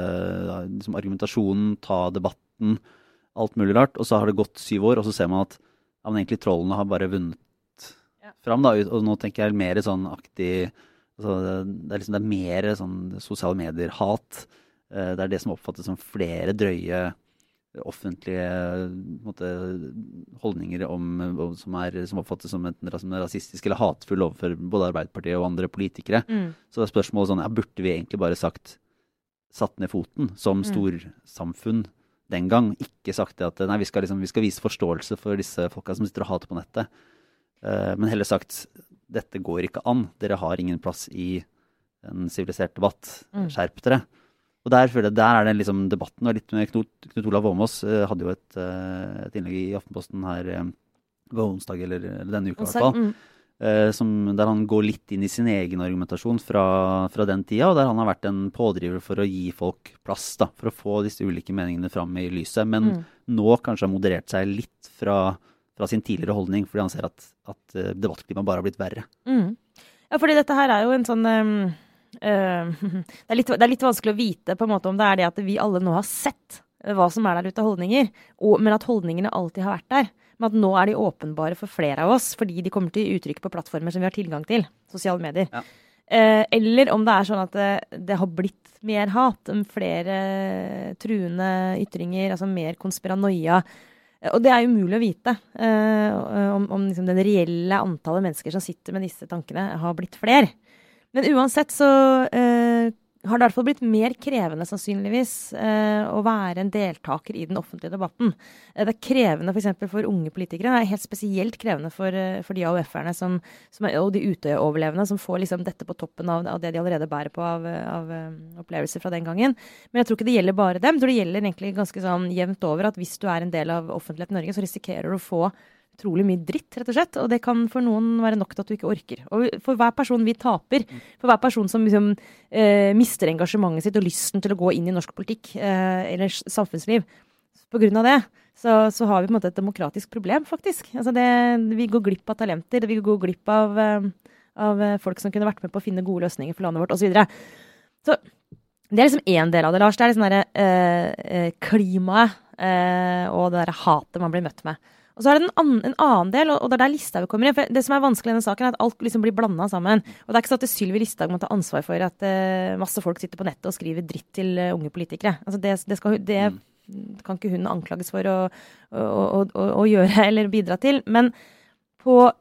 [SPEAKER 2] liksom, argumentasjonen, ta debatten, alt mulig rart. Og så har det gått syv år, og så ser man at ja, men egentlig trollene har bare vunnet ja. fram. Da, og nå tenker jeg mer sånn aktig altså, det, er liksom, det er mer sånn sosiale medier-hat. Eh, det er det som oppfattes som flere drøye offentlige måte, holdninger om, som, er, som, oppfattes som enten rasistisk eller hatefull overfor både Arbeiderpartiet og andre politikere. Mm. Så det er spørsmålet sånn, ja, burde vi egentlig bare sagt satt ned foten som mm. Den gang? Ikke sagt at nei, vi skal, liksom, vi skal vise forståelse for disse folka som sitter og hater på nettet. Uh, men heller sagt dette går ikke an. Dere har ingen plass i en sivilisert debatt. Mm. Skjerp dere. Og der, føler jeg, der er det liksom debatten. og litt med Knut, Knut Olav Åmås uh, hadde jo et, uh, et, innlegg i Aftenposten her um, ved onsdag, eller, eller, denne uka i hvert fall. Mm. Der han går litt inn i sin egen argumentasjon fra, fra, den tida, og der han har vært en pådriver for å gi folk plass, da, for å få disse ulike meningene fram i lyset. Men mm. nå kanskje har moderert seg litt fra, fra, sin tidligere holdning, fordi han ser at, at debattklimaet bare har blitt verre.
[SPEAKER 1] Mm. Ja, fordi dette her er jo en sånn um Uh, det, er litt, det, er litt, vanskelig å vite på en måte om det er det at vi alle nå har sett eh, hva som er der ute av holdninger, og, men at holdningene alltid har vært der. Men at nå er de åpenbare for flere av oss fordi de kommer til uttrykk på plattformer som vi har tilgang til. Sosiale medier. Ja. Eh, eller om det er sånn at det, det, har blitt mer hat, flere truende ytringer, altså mer konspiranoia. Og det er umulig å vite eh, om, om liksom det reelle antallet mennesker som sitter med disse tankene, har blitt flere. Men uansett så eh, har det i hvert fall blitt mer krevende, sannsynligvis, eh, å være en deltaker i den offentlige debatten. Eh, det er krevende f.eks. For, for unge politikere. Det er helt spesielt krevende for, eh, for de AUF-erne og de Utøya-overlevende som får liksom dette på toppen av, av, det de allerede bærer på av, av opplevelser fra den gangen. Men jeg tror ikke det gjelder bare dem. Jeg tror det gjelder egentlig ganske sånn jevnt over at hvis du er en del av offentligheten i Norge, så risikerer du å få utrolig mye dritt, rett og slett. Og det kan for noen være nok til at du ikke orker. Og for hver person vi taper, for hver person som liksom, eh, mister engasjementet sitt og lysten til å gå inn i norsk politikk eh, eller samfunnsliv på grunn av det, så, så, har vi på en måte et demokratisk problem, faktisk. Altså det, vi går glipp av talenter, vi går glipp av, eh, av folk som kunne vært med på å finne gode løsninger for landet vårt, osv. Så, videre. så det er liksom én del av det, Lars. Det er liksom derre eh, eh klimaet eh, og det derre hatet man blir møtt med. Og så er det en annen, en annen del, og, det er der Listhaug kommer inn. For det som er vanskelig i denne saken, er at alt liksom blir blanda sammen. Og det er ikke sånn at Sylvi Listhaug må ta ansvar for at uh, masse folk sitter på nettet og skriver dritt til uh, unge politikere. Altså det, det, skal, det mm. kan ikke hun anklages for å, å, å, å, gjøre eller bidra til. Men på uh,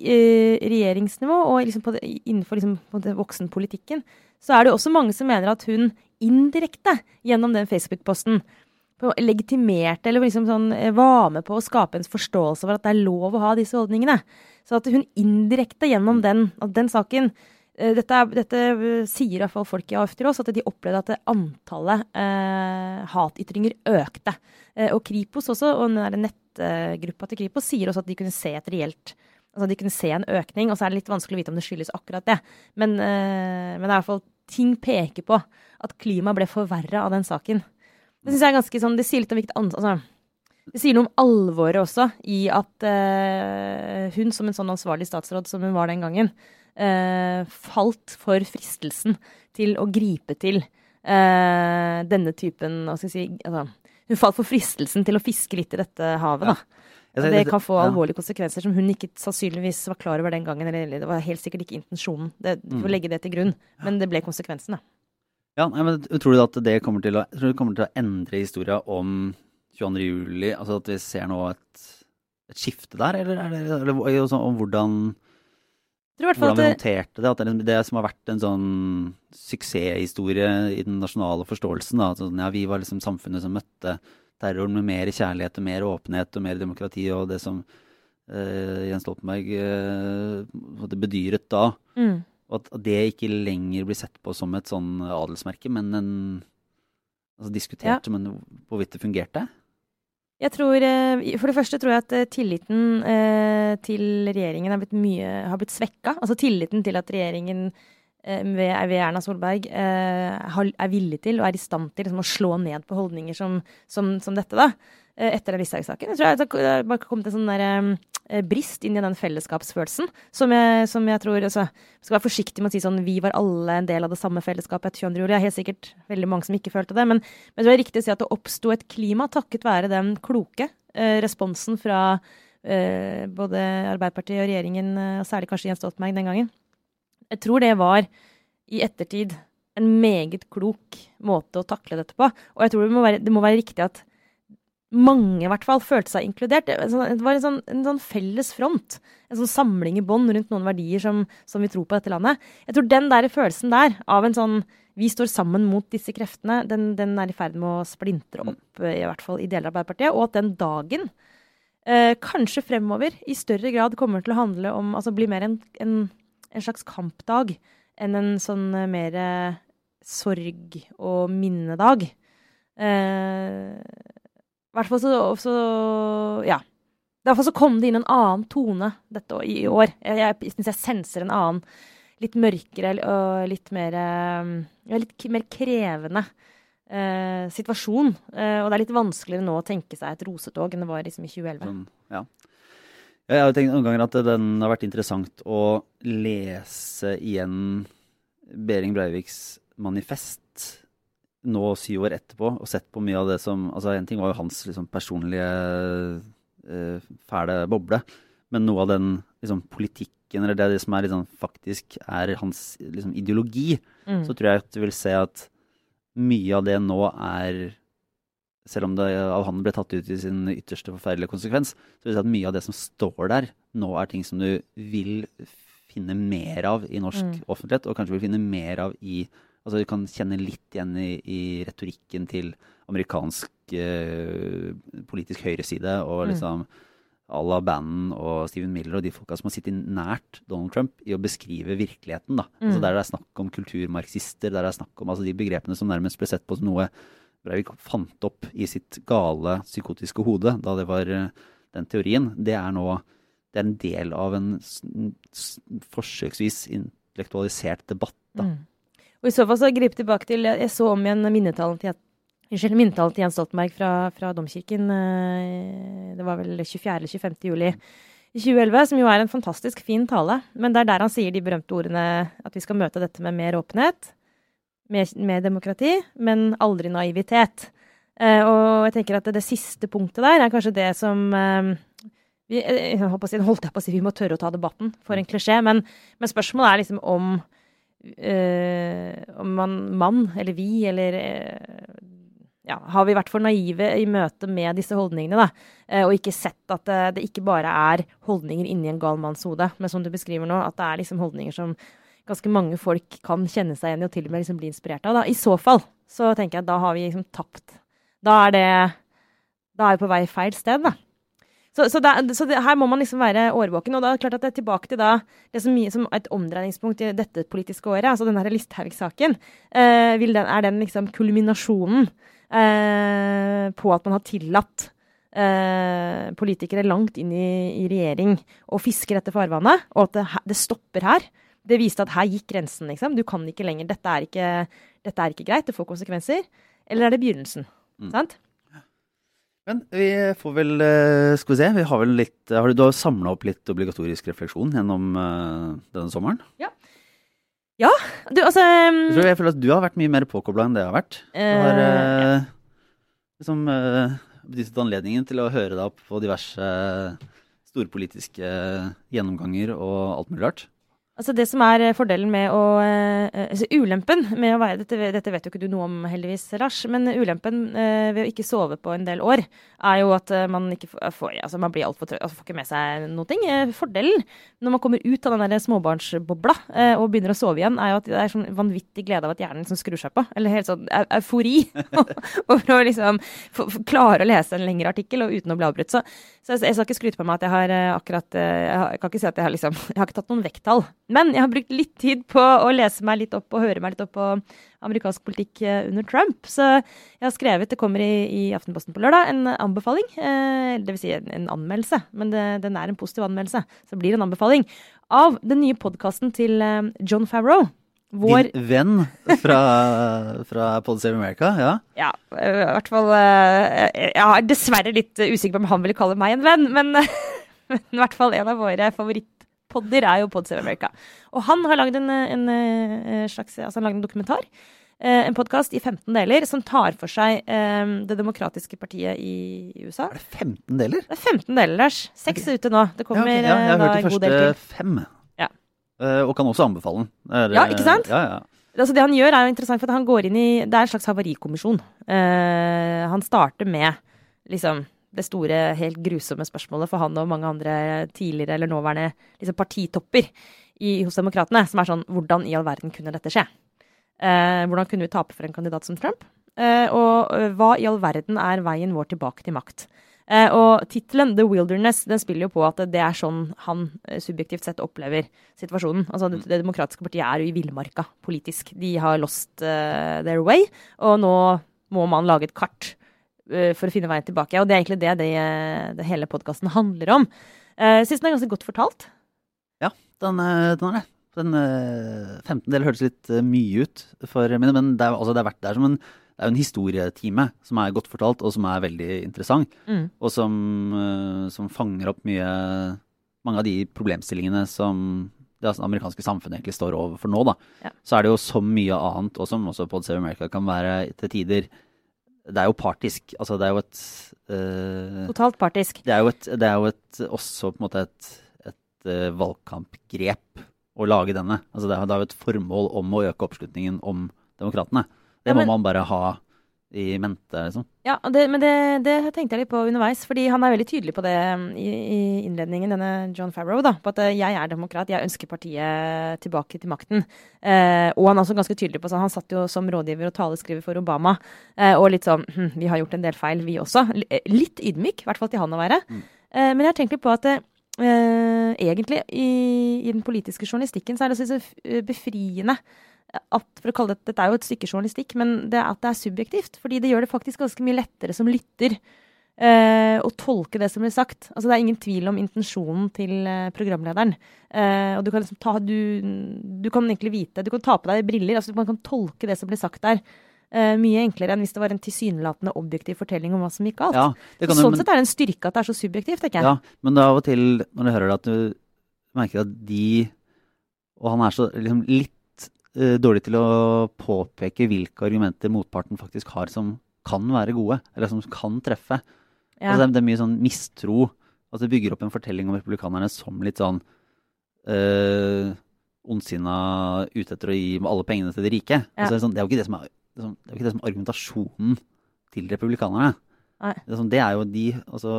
[SPEAKER 1] regjeringsnivå og liksom det, innenfor liksom, voksenpolitikken, så er det også mange som mener at hun indirekte gjennom den Facebook-posten legitimerte eller liksom sånn, eh, var med på å skape en forståelse for at det er lov å ha disse holdningene. Så at hun indirekte gjennom den, den saken eh, dette, dette, eh, sier i hvert fall folk i AUF til oss, at de opplevde at antallet eh, hatytringer økte. Eh, og Kripos også, og den nettgruppa til Kripos sier også at de kunne se et reelt altså de kunne se en økning. Og så er det litt vanskelig å vite om det skyldes akkurat det. Men, eh, men det er i hvert fall ting peker på at klimaet ble forverra av den saken. Det synes jeg er ganske sånn, det sier litt om hvilket altså, Det sier noe om alvoret også i at uh, hun som en sånn ansvarlig statsråd som hun var den gangen, uh, falt for fristelsen til å gripe til uh, denne typen hva skal jeg si, altså, Hun falt for fristelsen til å fiske litt i dette havet, da. Og det kan få alvorlige konsekvenser som hun ikke sannsynligvis var klar over den gangen. Eller det var helt sikkert ikke intensjonen. Det, å mm. legge det til grunn. Men det ble konsekvensen, da.
[SPEAKER 2] Ja, men Tror du at det kommer til å, det kommer til å endre historia om 22. juli? Altså at vi ser nå et, et skifte der, eller, eller, eller, eller om hvordan hvordan vi håndterte det. At det, det, som har vært en sånn suksesshistorie i den nasjonale forståelsen. Da, sånn, ja, vi var liksom samfunnet som møtte terroren med mer kjærlighet og mer åpenhet og mer demokrati. Og det som uh, Jens Stoltenberg uh, bedyret da. Mm. Og at det ikke lenger blir sett på som et sånn adelsmerke, men en altså diskutert, ja. men hvorvidt det fungerte?
[SPEAKER 1] Jeg tror, eh, For det første tror jeg at eh, tilliten eh, til regjeringen har blitt, mye, har blitt svekka. Altså tilliten til at regjeringen ved, Erna Solberg er villig til og er i stand til liksom, å slå ned på holdninger som, som, som dette. da. Etter Listhaug-saken. Jeg tror det bare kommet en sånn der, Eh, brist inn i den fellesskapsfølelsen som jeg, som jeg tror altså, Skal være forsiktig med å si sånn vi var alle en del av det samme fellesskapet etter 22. juli. Det er helt sikkert veldig mange som ikke følte det. Men, men det er riktig å si at det oppsto et klima takket være den kloke eh, responsen fra eh, både Arbeiderpartiet og regjeringen, eh, og særlig kanskje Jens Stoltenberg den gangen. Jeg tror det var i ettertid en meget klok måte å takle dette på. Og jeg tror det må være, det må være riktig at mange i hvert fall følte seg inkludert. Det var en sånn, en sånn felles front. En sånn samling i bånd rundt noen verdier som, som, vi tror på dette landet. Jeg tror den der følelsen der, av en sånn vi står sammen mot disse kreftene, den, den er i ferd med å splintre opp, i hvert fall i deler av Arbeiderpartiet. Og at den dagen eh, kanskje fremover i større grad kommer til å handle om Altså bli mer en, en, en slags kampdag enn en sånn eh, mer sorg- og minnedag. Eh, i hvert fall så, så Ja. I så kom det inn en annen tone dette i år. Jeg, jeg syns jeg senser en annen, litt mørkere og litt mer eh, ja, Litt mer krevende eh, situasjon. Eh, og det er litt vanskeligere nå å tenke seg et rosetog enn det var liksom i 2011. Sånn,
[SPEAKER 2] ja. Jeg har tenkt noen ganger at den har vært interessant å lese igjen Behring Breiviks manifest nå syv år etterpå og sett på mye av det som altså En ting var jo hans liksom, personlige uh, fæle boble, men noe av den liksom, politikken eller det, det som er, liksom, faktisk er hans liksom, ideologi, mm. så tror jeg at du vil se at mye av det nå er selv om det av han ble tatt ut i sin ytterste forferdelige konsekvens, så vil jeg si at mye av det som står der, nå er ting som du vil finne mer av i norsk mm. offentlighet, og kanskje vil finne mer av i Altså Du kan kjenne litt igjen i, i retorikken til amerikansk eh, politisk høyreside og mm. liksom mm. à la Bannon og Steven Miller og de folka som har sittet nært Donald Trump i å beskrive virkeligheten. da. Mm. Altså Der det er snakk om kulturmarxister, der det er snakk om altså de begrepene som nærmest ble sett på som noe Breivik fant opp i sitt gale, psykotiske hode da det var uh, den teorien, det er nå det er en del av en forsøksvis intellektualisert debatt. da. Mm.
[SPEAKER 1] Og i så fall så grip tilbake til Jeg så om igjen minnetalen til, minnetalen til Jens Stoltenberg fra, fra Domkirken. Eh, det var vel 24. eller 25. juli i 2011, som jo er en fantastisk fin tale. Men det er der han sier de berømte ordene at vi skal møte dette med mer åpenhet, mer, mer demokrati, men aldri naivitet. Uh, og jeg tenker at det, det, siste punktet der er kanskje det som uh, vi, eh, jeg holdt, jeg på å si vi må tørre å ta debatten, for en klisjé. Men, men spørsmålet er liksom om, om man, mann eller vi, eller øh, ja, har vi vært for naive i møte med disse holdningene, da, og ikke sett at det, det ikke bare er holdninger inni en gal manns hode, men som du beskriver nå, at det er liksom holdninger som ganske mange folk kan kjenne seg igjen i og til og med liksom bli inspirert av. Da. I så fall så tenker jeg at da har vi liksom tapt. Da er det Da er vi på vei feil sted, da. Så, så, det, så det, her må man liksom være årvåken. Og da er det klart at det er tilbake til da, det som, som et omdreiningspunkt i dette politiske året, altså denne Listhaug-saken. Eh, er den liksom kulminasjonen eh, på at man har tillatt eh, politikere langt inn i, i, regjering og fisker etter farvannet, og at det, det, stopper her? Det viste at her gikk grensen, liksom. Du kan ikke lenger Dette er ikke, dette er ikke greit, det får konsekvenser. Eller er det begynnelsen? Mm. Sant?
[SPEAKER 2] Men vi får vel eh, Skal vi se, vi har vel litt Har du, du samla opp litt obligatorisk refleksjon gjennom uh, denne sommeren?
[SPEAKER 1] Ja. Ja, du altså um,
[SPEAKER 2] jeg, tror jeg føler at du har vært mye mer påkobla enn det jeg har vært. Jeg har ja. liksom benyttet anledningen til å høre deg opp på diverse storpolitiske gjennomganger og alt mulig rart.
[SPEAKER 1] Altså Det som er eh, fordelen med å uh, altså Ulempen med å være dette, dette, vet jo ikke du noe om, heldigvis, Lars. Men ulempen ved å ikke sove på en del år, er jo at man ikke får altså man blir altfor trøtt, altså får ikke med seg noe. ting. fordelen når man kommer ut av den der småbarnsbobla og begynner å sove igjen, er jo at det er sånn vanvittig glede av at hjernen liksom skrur seg på. Eller helt sånn eufori over å liksom klare å lese en lengre artikkel og uten å bli avbrutt. Så, så jeg, jeg, skal ikke skryte på meg at jeg har akkurat jeg, har, jeg, kan ikke si at jeg har liksom Jeg har ikke tatt noen vekttall. Men jeg har brukt litt tid på å lese meg litt opp og høre meg litt opp på amerikansk politikk eh, under Trump. Så jeg har skrevet, det kommer i, i Aftenposten på lørdag, en anbefaling. Eh, det vil si en, en anmeldelse, men det, den er en positiv anmeldelse. Så det blir en anbefaling av den nye podkasten til eh, John Favreau.
[SPEAKER 2] Vår Din venn fra, fra Pod Save America, ja?
[SPEAKER 1] Ja, i hvert fall Jeg er dessverre litt usikker på om han ville kalle meg en venn, men, men i hvert fall en av våre favoritter podder er jo Pods of America. Og han har lagd en, en, en, slags Altså, han lagd en dokumentar. Eh, en podkast i 15 deler som tar for seg um, Det demokratiske partiet i USA.
[SPEAKER 2] Er det 15 deler?
[SPEAKER 1] Det er 15 deler, Lars. Seks okay. ute nå. Det kommer ja, okay.
[SPEAKER 2] ja, Jeg har hørt de første fem.
[SPEAKER 1] Ja.
[SPEAKER 2] Og kan også anbefale den.
[SPEAKER 1] Er, ja, ikke sant?
[SPEAKER 2] Ja, ja.
[SPEAKER 1] Altså det han gjør, er jo interessant, for han går inn i Det er en slags havarikommisjon. Uh, han starter med liksom det store, helt grusomme spørsmålet for han og mange andre tidligere eller nåværende liksom partitopper i, hos Demokratene, som er sånn Hvordan i all verden kunne dette skje? Eh, hvordan kunne vi tape for en kandidat som Trump? Eh, og eh, hva i all verden er veien vår tilbake til makt? Eh, og tittelen 'The Wilderness' den spiller jo på at det er sånn han eh, subjektivt sett opplever situasjonen. Altså Det, det demokratiske partiet er jo i villmarka politisk. De har lost uh, their way, og nå må man lage et kart for å finne veien tilbake. Og det er egentlig det, det, det hele podkasten handler om. Jeg Syns den er ganske godt fortalt.
[SPEAKER 2] Ja, den, eh, den er det. Den uh, 15 del hørtes litt mye ut for mine, men det er, altså, det er, verdt det er som en det er en historietime som er godt fortalt, og som er veldig interessant. Mm. Og som, som, fanger opp mye Mange av de problemstillingene som det amerikanske samfunnet egentlig står overfor nå. da. Ja. Så er det jo så mye annet, og som også Pod Save America kan være til tider det er jo partisk. Altså, det er jo et
[SPEAKER 1] uh, Totalt partisk.
[SPEAKER 2] Det er jo, et, det er jo et, også på en måte et, et uh, valgkampgrep å lage denne. Altså, det er, det er jo et formål om å øke oppslutningen om demokratene. Det ja, men, må man bare ha i mente, liksom.
[SPEAKER 1] Ja, det, men det, det, tenkte jeg litt på underveis. fordi han er veldig tydelig på det um, i, i innledningen, denne John Farrow, da, på at uh, jeg er demokrat, jeg ønsker partiet tilbake til makten. Eh, og han er også ganske tydelig på sånn, Han satt jo som rådgiver og taleskriver for Obama. Eh, og litt sånn hm, Vi har gjort en del feil, vi også. Eh, litt ydmyk, i hvert fall til han å være. Mm. Eh, men jeg har tenkt litt på at eh, egentlig i, i, den politiske journalistikken så er det så befriende at, for å kalle det, Dette er jo et stykke journalistikk, men det, at det er subjektivt. Fordi det gjør det faktisk ganske mye lettere som lytter eh, å tolke det som blir sagt. Altså Det er ingen tvil om intensjonen til eh, programlederen. Eh, og du kan liksom ta du, du, kan egentlig vite Du kan ta på deg briller. altså Man kan tolke det som blir sagt der. Uh, mye enklere enn hvis det var en tilsynelatende objektiv fortelling om hva som gikk galt. Ja, sånn men, sett er det en styrke at det er så subjektivt, tenker jeg.
[SPEAKER 2] Ja, men det er av og til, når du hører det, at du merker at de Og han er så liksom, litt dårlig til å påpeke hvilke argumenter motparten faktisk har som kan være gode, eller som kan treffe. Ja. Altså det, er, mye sånn mistro At det bygger opp en fortelling om republikanerne som litt sånn øh, ondsinna ute etter å gi alle pengene til de rike.
[SPEAKER 1] Ja.
[SPEAKER 2] Altså, det, er sånn, det, er jo ikke det, som er, det er sånn- ikke det som er argumentasjonen til republikanerne.
[SPEAKER 1] Nei.
[SPEAKER 2] Det er, sånn, det er jo de altså,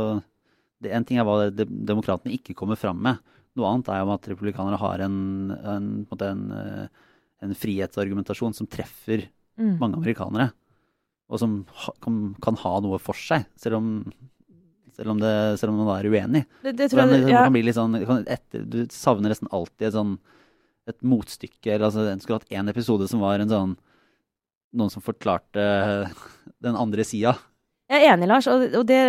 [SPEAKER 2] det, En ting er hva de, demokratene ikke kommer fram med. Noe annet er jo at republikanere har en, en, på en, en, øh, en frihetsargumentasjon som treffer
[SPEAKER 1] Mm.
[SPEAKER 2] mange amerikanere. Og som ha, kan, kan ha noe for seg, selv om, selv om, det, selv om man er uenig.
[SPEAKER 1] Det, det tror jeg, ja.
[SPEAKER 2] kan bli litt sånn, kan etter, Du savner nesten alltid et sånn et motstykke. eller altså, En skulle hatt én episode som var en sånn noen som forklarte den andre sida.
[SPEAKER 1] Jeg er enig, Lars. Og, det,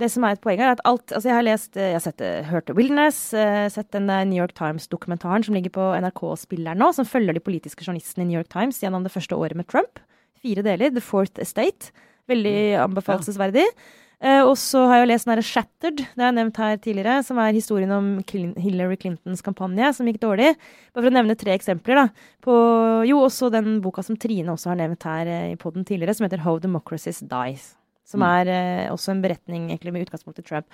[SPEAKER 1] det som er et poeng er at alt Altså, jeg har lest Jeg har sett, eh, hørt Wilderness, eh, sett den New York Times-dokumentaren som ligger på NRK-spilleren nå, som følger de politiske journalistene i New York Times gjennom det første året med Trump. Fire deler. The Fourth Estate. Veldig anbefalesverdig. Eh, og så har jeg jo lest den derre Shattered, det har jeg nevnt her tidligere, som er historien om Hillary Clintons kampanje, som gikk dårlig. Bare for å nevne tre eksempler, da. På, jo, også den boka som Trine også har nevnt her eh, i poden tidligere, som heter How Democracies Dies. Som
[SPEAKER 2] Mm.
[SPEAKER 1] er eh, også en beretning egentlig med utgangspunkt i Trump.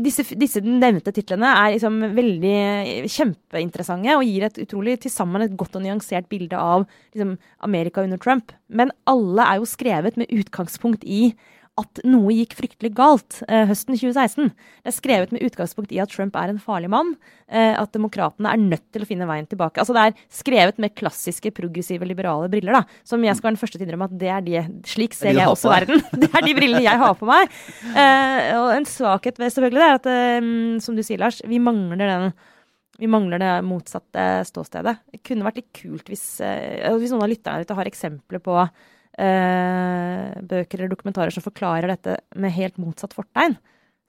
[SPEAKER 1] Disse, disse nevnte titlene er liksom veldig eh, kjempeinteressante og gir et utrolig til sammen et godt og nyansert bilde av liksom, Amerika under Trump. Men alle er jo skrevet med utgangspunkt i at noe gikk fryktelig galt eh, høsten 2016. Det er skrevet med utgangspunkt i at Trump er en farlig mann. Eh, at demokratene er nødt til å finne veien tilbake. Altså Det er skrevet med klassiske, progressive, liberale briller. da, Som jeg skal være den første til å innrømme at det er de, slik
[SPEAKER 2] er
[SPEAKER 1] ser jeg også verden. Det er de brillene jeg har på meg. Eh, og en svakhet ved selvfølgelig det er at, eh, som du sier, Lars, vi mangler den vi mangler det motsatte ståstedet. Det kunne vært litt kult hvis, eh, hvis noen av lytterne ute har eksempler på eh, bøker eller dokumentarer som forklarer dette med helt motsatt fortegn.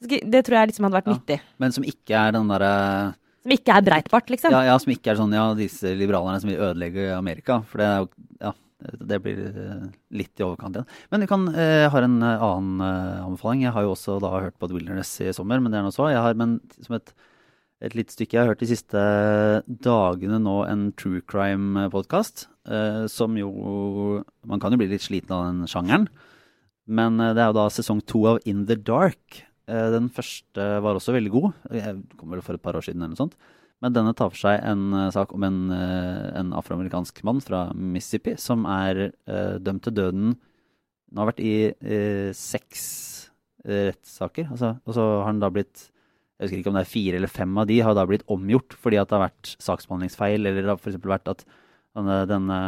[SPEAKER 1] Det tror jeg liksom hadde vært
[SPEAKER 2] Ja.
[SPEAKER 1] nyttig.
[SPEAKER 2] Men som ikke er den derre
[SPEAKER 1] Som ikke er Breitbart, liksom.
[SPEAKER 2] ja, ja, som ikke er sånn ja, disse liberalerne som vil ødelegge Amerika. For det er jo Ja, det blir eh, litt i overkant igjen. Men jeg kan, Jeg har en eh, annen eh, anbefaling. Jeg har jo også da hørt på The Wilderness i sommer, men det er nå så. Jeg har, men som et, et lite stykke Jeg har hørt de siste dagene nå en true crime-podkast. Eh, som jo Man kan jo bli litt sliten av den sjangeren. Men uh, det er jo da sesong to av In the Dark. Uh, Den første var også veldig god. Jeg kom vel for et par år siden eller noe sånt. Men denne tar for seg en sak om en, en afroamerikansk mann fra Mississippi som er dømt til døden Nå har vært i seks rettssaker. Altså, og så har han da blitt Jeg husker ikke om det er fire eller fem av de har da blitt omgjort fordi at det har vært saksbehandlingsfeil, eller det har f.eks. vært at denne, denne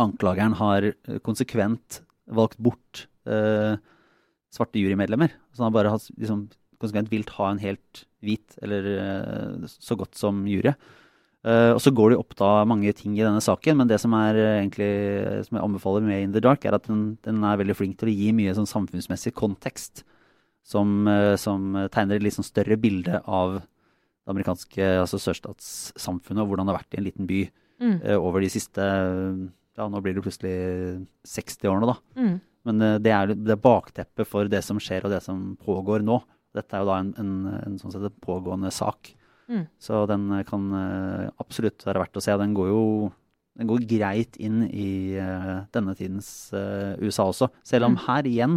[SPEAKER 2] anklageren har eh, konsekvent valgt bort eh, svarte jurymedlemmer. Så han bare har liksom konsekvent vilt ha en helt hvit, eller eh, så godt som jury. Eh, og så går det opp da mange ting i denne saken, men det som er eh, egentlig som jeg anbefaler med In the Dark, er at den, den er veldig flink til å gi mye sånn samfunnsmessig kontekst. Som, eh, som tegner et litt sånn større bilde av det amerikanske altså sørstatssamfunnet, og hvordan det har vært i en liten by
[SPEAKER 1] Mm.
[SPEAKER 2] eh, over de siste Ja, nå blir det plutselig 60 årene, da.
[SPEAKER 1] Mm.
[SPEAKER 2] Men eh, det er, det er bakteppet for det som skjer og det som pågår nå. Dette er jo da en, en, en sånn sett pågående sak.
[SPEAKER 1] Mm.
[SPEAKER 2] Så den eh, kan absolutt være verdt å se. Den går jo den går greit inn i uh, denne tidens uh, USA også. Selv om
[SPEAKER 1] Mm.
[SPEAKER 2] her igjen,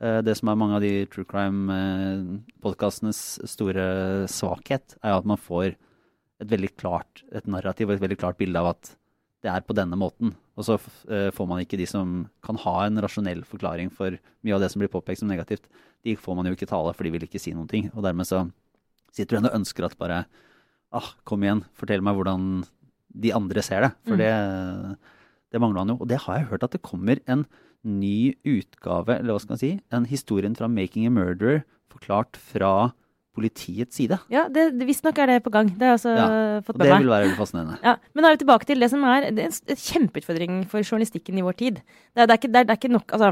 [SPEAKER 2] uh, det som er mange av de true crime-podkastenes store svakhet, er at man får et veldig klart et narrativ og et veldig klart bilde av at det er på denne måten. Og så eh, får man ikke de som kan ha en rasjonell forklaring for mye av det som blir påpekt som negativt. De får man jo ikke tale, for de vil ikke si noen ting. Og dermed så sitter du igjen og ønsker at bare ah, kom igjen, fortell meg hvordan de andre ser det. For
[SPEAKER 1] Mm.
[SPEAKER 2] det, det mangler han jo. Og det har jeg hørt at det kommer en ny utgave, eller hva skal man si, en historien fra Making a Murderer forklart fra politiets side.
[SPEAKER 1] Ja, visstnok er det på gang. Det har jeg også
[SPEAKER 2] Ja,
[SPEAKER 1] fått med meg.
[SPEAKER 2] det vil være veldig fascinerende.
[SPEAKER 1] Ja, men da er vi tilbake til det som er, det er en kjempeutfordring for journalistikken i vår tid. Det er, det er, ikke, det er, ikke nok altså,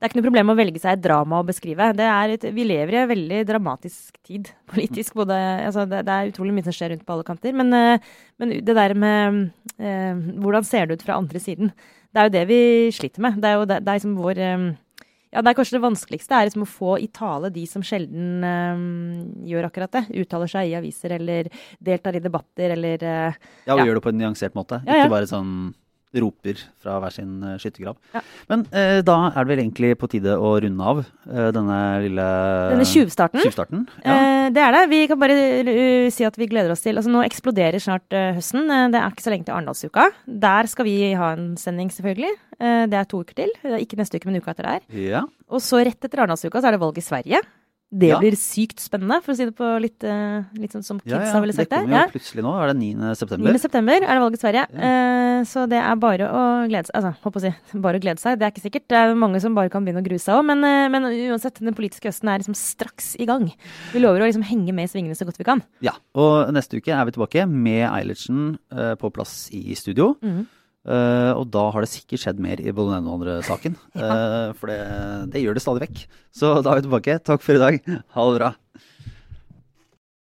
[SPEAKER 1] det er ikke noe problem å velge seg et drama å beskrive. Det er et, vi lever i en veldig dramatisk tid politisk. Både, altså, det, er utrolig mye som skjer rundt på alle kanter. Men, eh, men det der med eh, hvordan ser det ut fra andre siden, det er jo det vi sliter med. Det er jo det, det er liksom vår eh, ja, det er kanskje det vanskeligste er liksom å få i tale de som sjelden eh, gjør akkurat det. Uttaler seg i aviser eller deltar i debatter eller eh,
[SPEAKER 2] Ja, og
[SPEAKER 1] Ja.
[SPEAKER 2] gjør det på en nyansert måte.
[SPEAKER 1] Ja, ja.
[SPEAKER 2] Ikke bare sånn roper fra hver sin eh, skyttergrav.
[SPEAKER 1] Ja.
[SPEAKER 2] Men eh, da er det vel egentlig på tide å runde av eh, denne lille
[SPEAKER 1] Denne tjuvstarten.
[SPEAKER 2] Ja.
[SPEAKER 1] Eh, det er det. Vi kan bare uh, si at vi gleder oss til Altså Nå eksploderer snart uh, høsten. Det er ikke så lenge til Arendalsuka. Der skal vi ha en sending, selvfølgelig. Eh, det er to uker til. Ikke neste uke, men uka etter der.
[SPEAKER 2] ja.
[SPEAKER 1] Og så rett etter Arendalsuka så er det valg i Sverige. Det
[SPEAKER 2] Ja.
[SPEAKER 1] blir sykt spennende, for å si det på litt, eh, litt sånn som
[SPEAKER 2] Ja,
[SPEAKER 1] kidsa
[SPEAKER 2] ja.
[SPEAKER 1] ville
[SPEAKER 2] Det
[SPEAKER 1] sagt det.
[SPEAKER 2] kommer jo
[SPEAKER 1] Ja.
[SPEAKER 2] plutselig nå. Er det 9. september?
[SPEAKER 1] 9. september er det valg i Sverige. Uh, så det er bare å glede seg. Altså, håper å si, bare å glede seg. Det er ikke sikkert. Det er mange som bare kan begynne å grue seg òg. Men, uh, men uansett, den politiske høsten er liksom straks i gang. Vi lover å liksom henge med i svingene så godt vi kan.
[SPEAKER 2] Ja. Og neste uke er vi tilbake med Eilertsen uh, på plass i studio.
[SPEAKER 1] Mhm.
[SPEAKER 2] Eh, og da har det sikkert skjedd mer i både den og andre saken. Eh, for det, det gjør det stadig vekk. Så da er vi tilbake. Takk for i dag. Ha det bra.